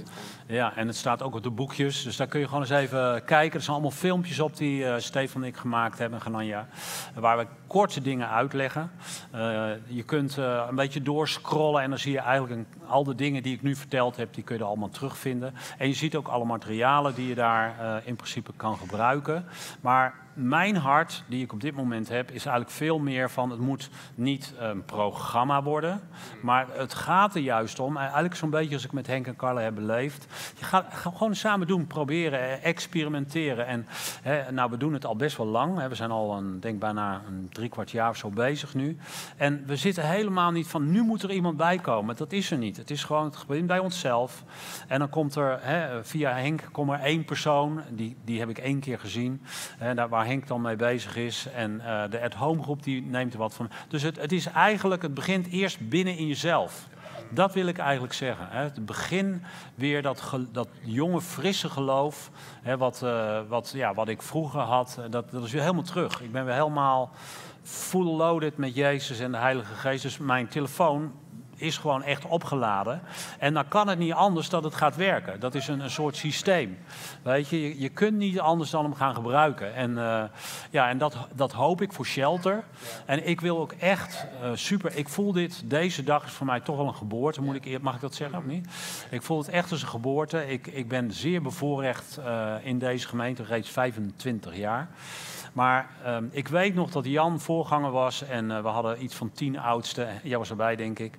Ja, en het staat ook op de boekjes. Dus daar kun je gewoon eens even kijken. Er zijn allemaal filmpjes op die uh, Stefan en ik gemaakt hebben, Gananja. Waar we korte dingen uitleggen. Uh, je kunt uh, een beetje doorscrollen en dan zie je eigenlijk al de dingen die ik nu verteld heb, die kun je er allemaal terugvinden. En je ziet ook alle materialen die je daar in principe kan gebruiken. Maar mijn hart, die ik op dit moment heb, is eigenlijk veel meer van het moet niet een programma worden. Maar het gaat er juist om, eigenlijk zo'n beetje als ik met Henk en Carla heb beleefd. Je gaat, gaat gewoon samen doen, proberen, experimenteren. En hè, nou, we doen het al best wel lang. Hè. We zijn al een, denk bijna een drie kwart jaar of zo bezig nu. En we zitten helemaal niet van nu moet er iemand bij komen. Dat is er niet. Het is gewoon het gebeurt bij onszelf. En dan komt er hè, via Henk komt er één persoon, die, die heb ik één keer gezien. Hè, daar, waar Henk dan mee bezig is. En uh, de at-home groep die neemt er wat van. Dus het, het is eigenlijk, het begint eerst binnen in jezelf. Dat wil ik eigenlijk zeggen. Hè. Het begin weer dat, dat jonge, frisse geloof. Hè, wat, uh, wat, ja, wat ik vroeger had, dat, dat is weer helemaal terug. Ik ben weer helemaal full loaded met Jezus en de Heilige Geest. Dus mijn telefoon is gewoon echt opgeladen. En dan kan het niet anders dat het gaat werken. Dat is een, een soort systeem. Weet je? je, je kunt niet anders dan hem gaan gebruiken. En, eh, ja, en dat, dat hoop ik voor Shelter. En ik wil ook echt uh, super. Ik voel dit, deze dag is voor mij toch wel een geboorte. Moet ik, mag ik dat zeggen of niet? Ik voel het echt als een geboorte. Ik, ik ben zeer bevoorrecht uh, in deze gemeente, reeds 25 jaar. Maar um, ik weet nog dat Jan voorganger was en uh, we hadden iets van tien oudsten. Jij was erbij, denk ik.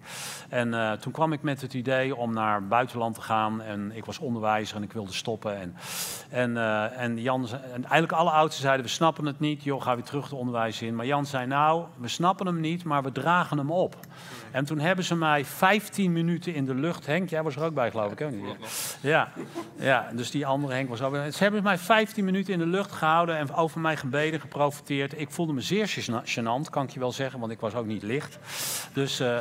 En uh, toen kwam ik met het idee om naar buitenland te gaan. En ik was onderwijzer en ik wilde stoppen. En, en, uh, en Jan, en eigenlijk alle oudsten zeiden, we snappen het niet. Joh, ga weer terug het onderwijs in. Maar Jan zei, nou, we snappen hem niet, maar we dragen hem op. En toen hebben ze mij 15 minuten in de lucht. Henk, jij was er ook bij, geloof ik. Hè? Ja, ja, dus die andere Henk was ook bij. Ze hebben mij 15 minuten in de lucht gehouden en over mij gebeden, geprofiteerd. Ik voelde me zeer gênant, kan ik je wel zeggen, want ik was ook niet licht. Dus, uh,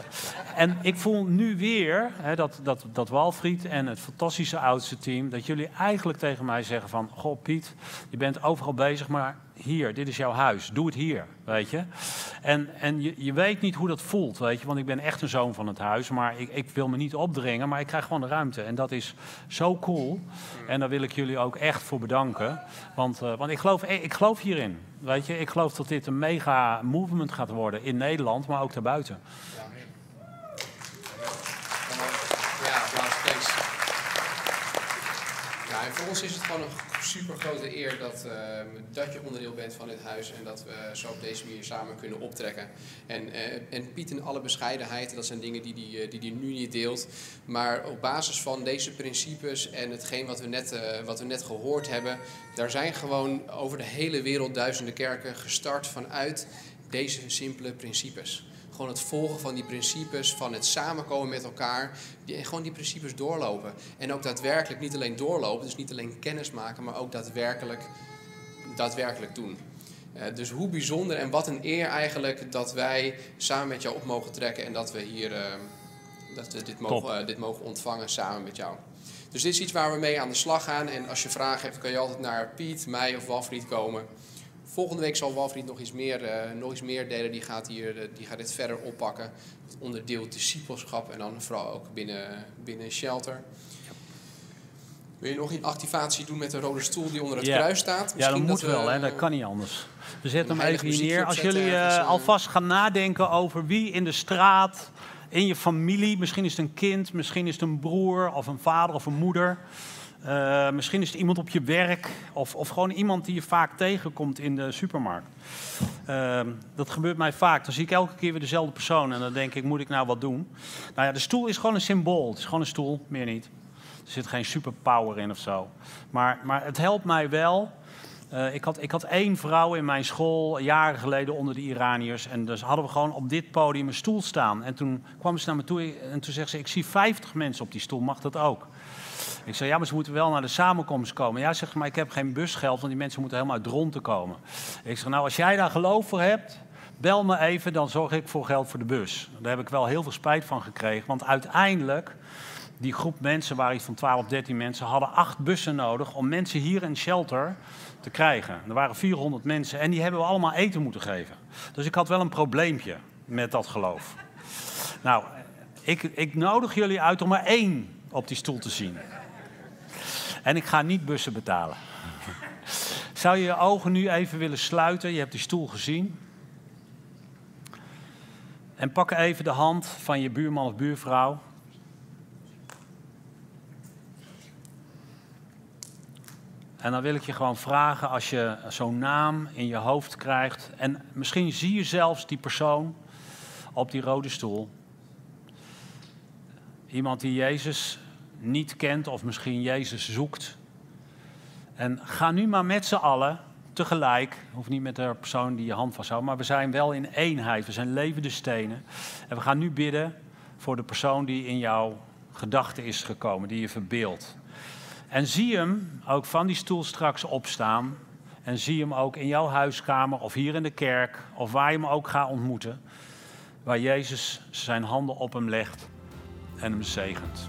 en ik voel nu weer hè, dat, dat, dat Walfried en het fantastische oudste team, dat jullie eigenlijk tegen mij zeggen van, goh Piet, je bent overal bezig, maar hier, dit is jouw huis, doe het hier, weet je. En, en je, je weet niet hoe dat voelt, weet je, want ik ben echt een zoon van het huis, maar ik, ik wil me niet opdringen, maar ik krijg gewoon de ruimte. En dat is zo cool. En daar wil ik jullie ook echt voor bedanken, want, uh, want ik, geloof, ik geloof hierin, weet je. Ik geloof dat dit een mega movement gaat worden in Nederland, maar ook daarbuiten. Ja, ja applaus, Ja, voor ons is het gewoon een super grote eer dat, uh, dat je onderdeel bent van dit huis en dat we zo op deze manier samen kunnen optrekken. En, uh, en Piet in alle bescheidenheid, dat zijn dingen die die, die, die nu niet deelt. Maar op basis van deze principes en hetgeen wat we, net, wat we net gehoord hebben, daar zijn gewoon over de hele wereld duizenden kerken gestart vanuit deze simpele principes gewoon het volgen van die principes, van het samenkomen met elkaar, die, gewoon die principes doorlopen. En ook daadwerkelijk niet alleen doorlopen, dus niet alleen kennis maken, maar ook daadwerkelijk, daadwerkelijk doen. Uh, dus hoe bijzonder en wat een eer eigenlijk dat wij samen met jou op mogen trekken en dat we hier uh, dat we dit, mogen, uh, dit mogen ontvangen samen met jou. Dus dit is iets waar we mee aan de slag gaan. En als je vragen hebt, kan je altijd naar Piet, mij of Walfried komen. Volgende week zal Walfried nog iets meer, uh, nog iets meer delen. Die gaat, hier, uh, die gaat dit verder oppakken. Het onderdeel discipelschap en dan vooral ook binnen, binnen Shelter. Wil je nog een activatie doen met de rode stoel die onder het ja. kruis staat? Misschien ja, dat moet we, wel, hè? dat kan niet anders. We zetten hem even hier neer. Als jullie uh, alvast gaan nadenken over wie in de straat, in je familie, misschien is het een kind, misschien is het een broer of een vader of een moeder. Uh, misschien is het iemand op je werk of, of gewoon iemand die je vaak tegenkomt in de supermarkt. Uh, dat gebeurt mij vaak. Dan zie ik elke keer weer dezelfde persoon en dan denk ik, moet ik nou wat doen? Nou ja, de stoel is gewoon een symbool. Het is gewoon een stoel, meer niet. Er zit geen superpower in of zo. Maar, maar het helpt mij wel. Uh, ik, had, ik had één vrouw in mijn school, jaren geleden onder de Iraniërs. En dus hadden we gewoon op dit podium een stoel staan. En toen kwam ze naar me toe en toen zegt ze, ik zie 50 mensen op die stoel, mag dat ook? Ik zei, ja, maar ze moeten wel naar de samenkomst komen. Ja, zegt maar ik heb geen busgeld, want die mensen moeten helemaal uit Dronten komen. Ik zeg, nou, als jij daar geloof voor hebt, bel me even, dan zorg ik voor geld voor de bus. Daar heb ik wel heel veel spijt van gekregen, want uiteindelijk, die groep mensen, waar iets van 12, 13 mensen, hadden acht bussen nodig om mensen hier in shelter te krijgen. Er waren 400 mensen en die hebben we allemaal eten moeten geven. Dus ik had wel een probleempje met dat geloof. Nou, ik, ik nodig jullie uit om maar één op die stoel te zien. En ik ga niet bussen betalen. Zou je je ogen nu even willen sluiten? Je hebt die stoel gezien. En pak even de hand van je buurman of buurvrouw. En dan wil ik je gewoon vragen, als je zo'n naam in je hoofd krijgt, en misschien zie je zelfs die persoon op die rode stoel. Iemand die Jezus niet kent of misschien Jezus zoekt. En ga nu maar met z'n allen tegelijk, hoeft niet met de persoon die je hand vasthoudt, maar we zijn wel in eenheid. We zijn levende stenen. En we gaan nu bidden voor de persoon die in jouw gedachten is gekomen, die je verbeeldt. En zie hem ook van die stoel straks opstaan. En zie hem ook in jouw huiskamer of hier in de kerk of waar je hem ook gaat ontmoeten. Waar Jezus zijn handen op hem legt en hem zegent.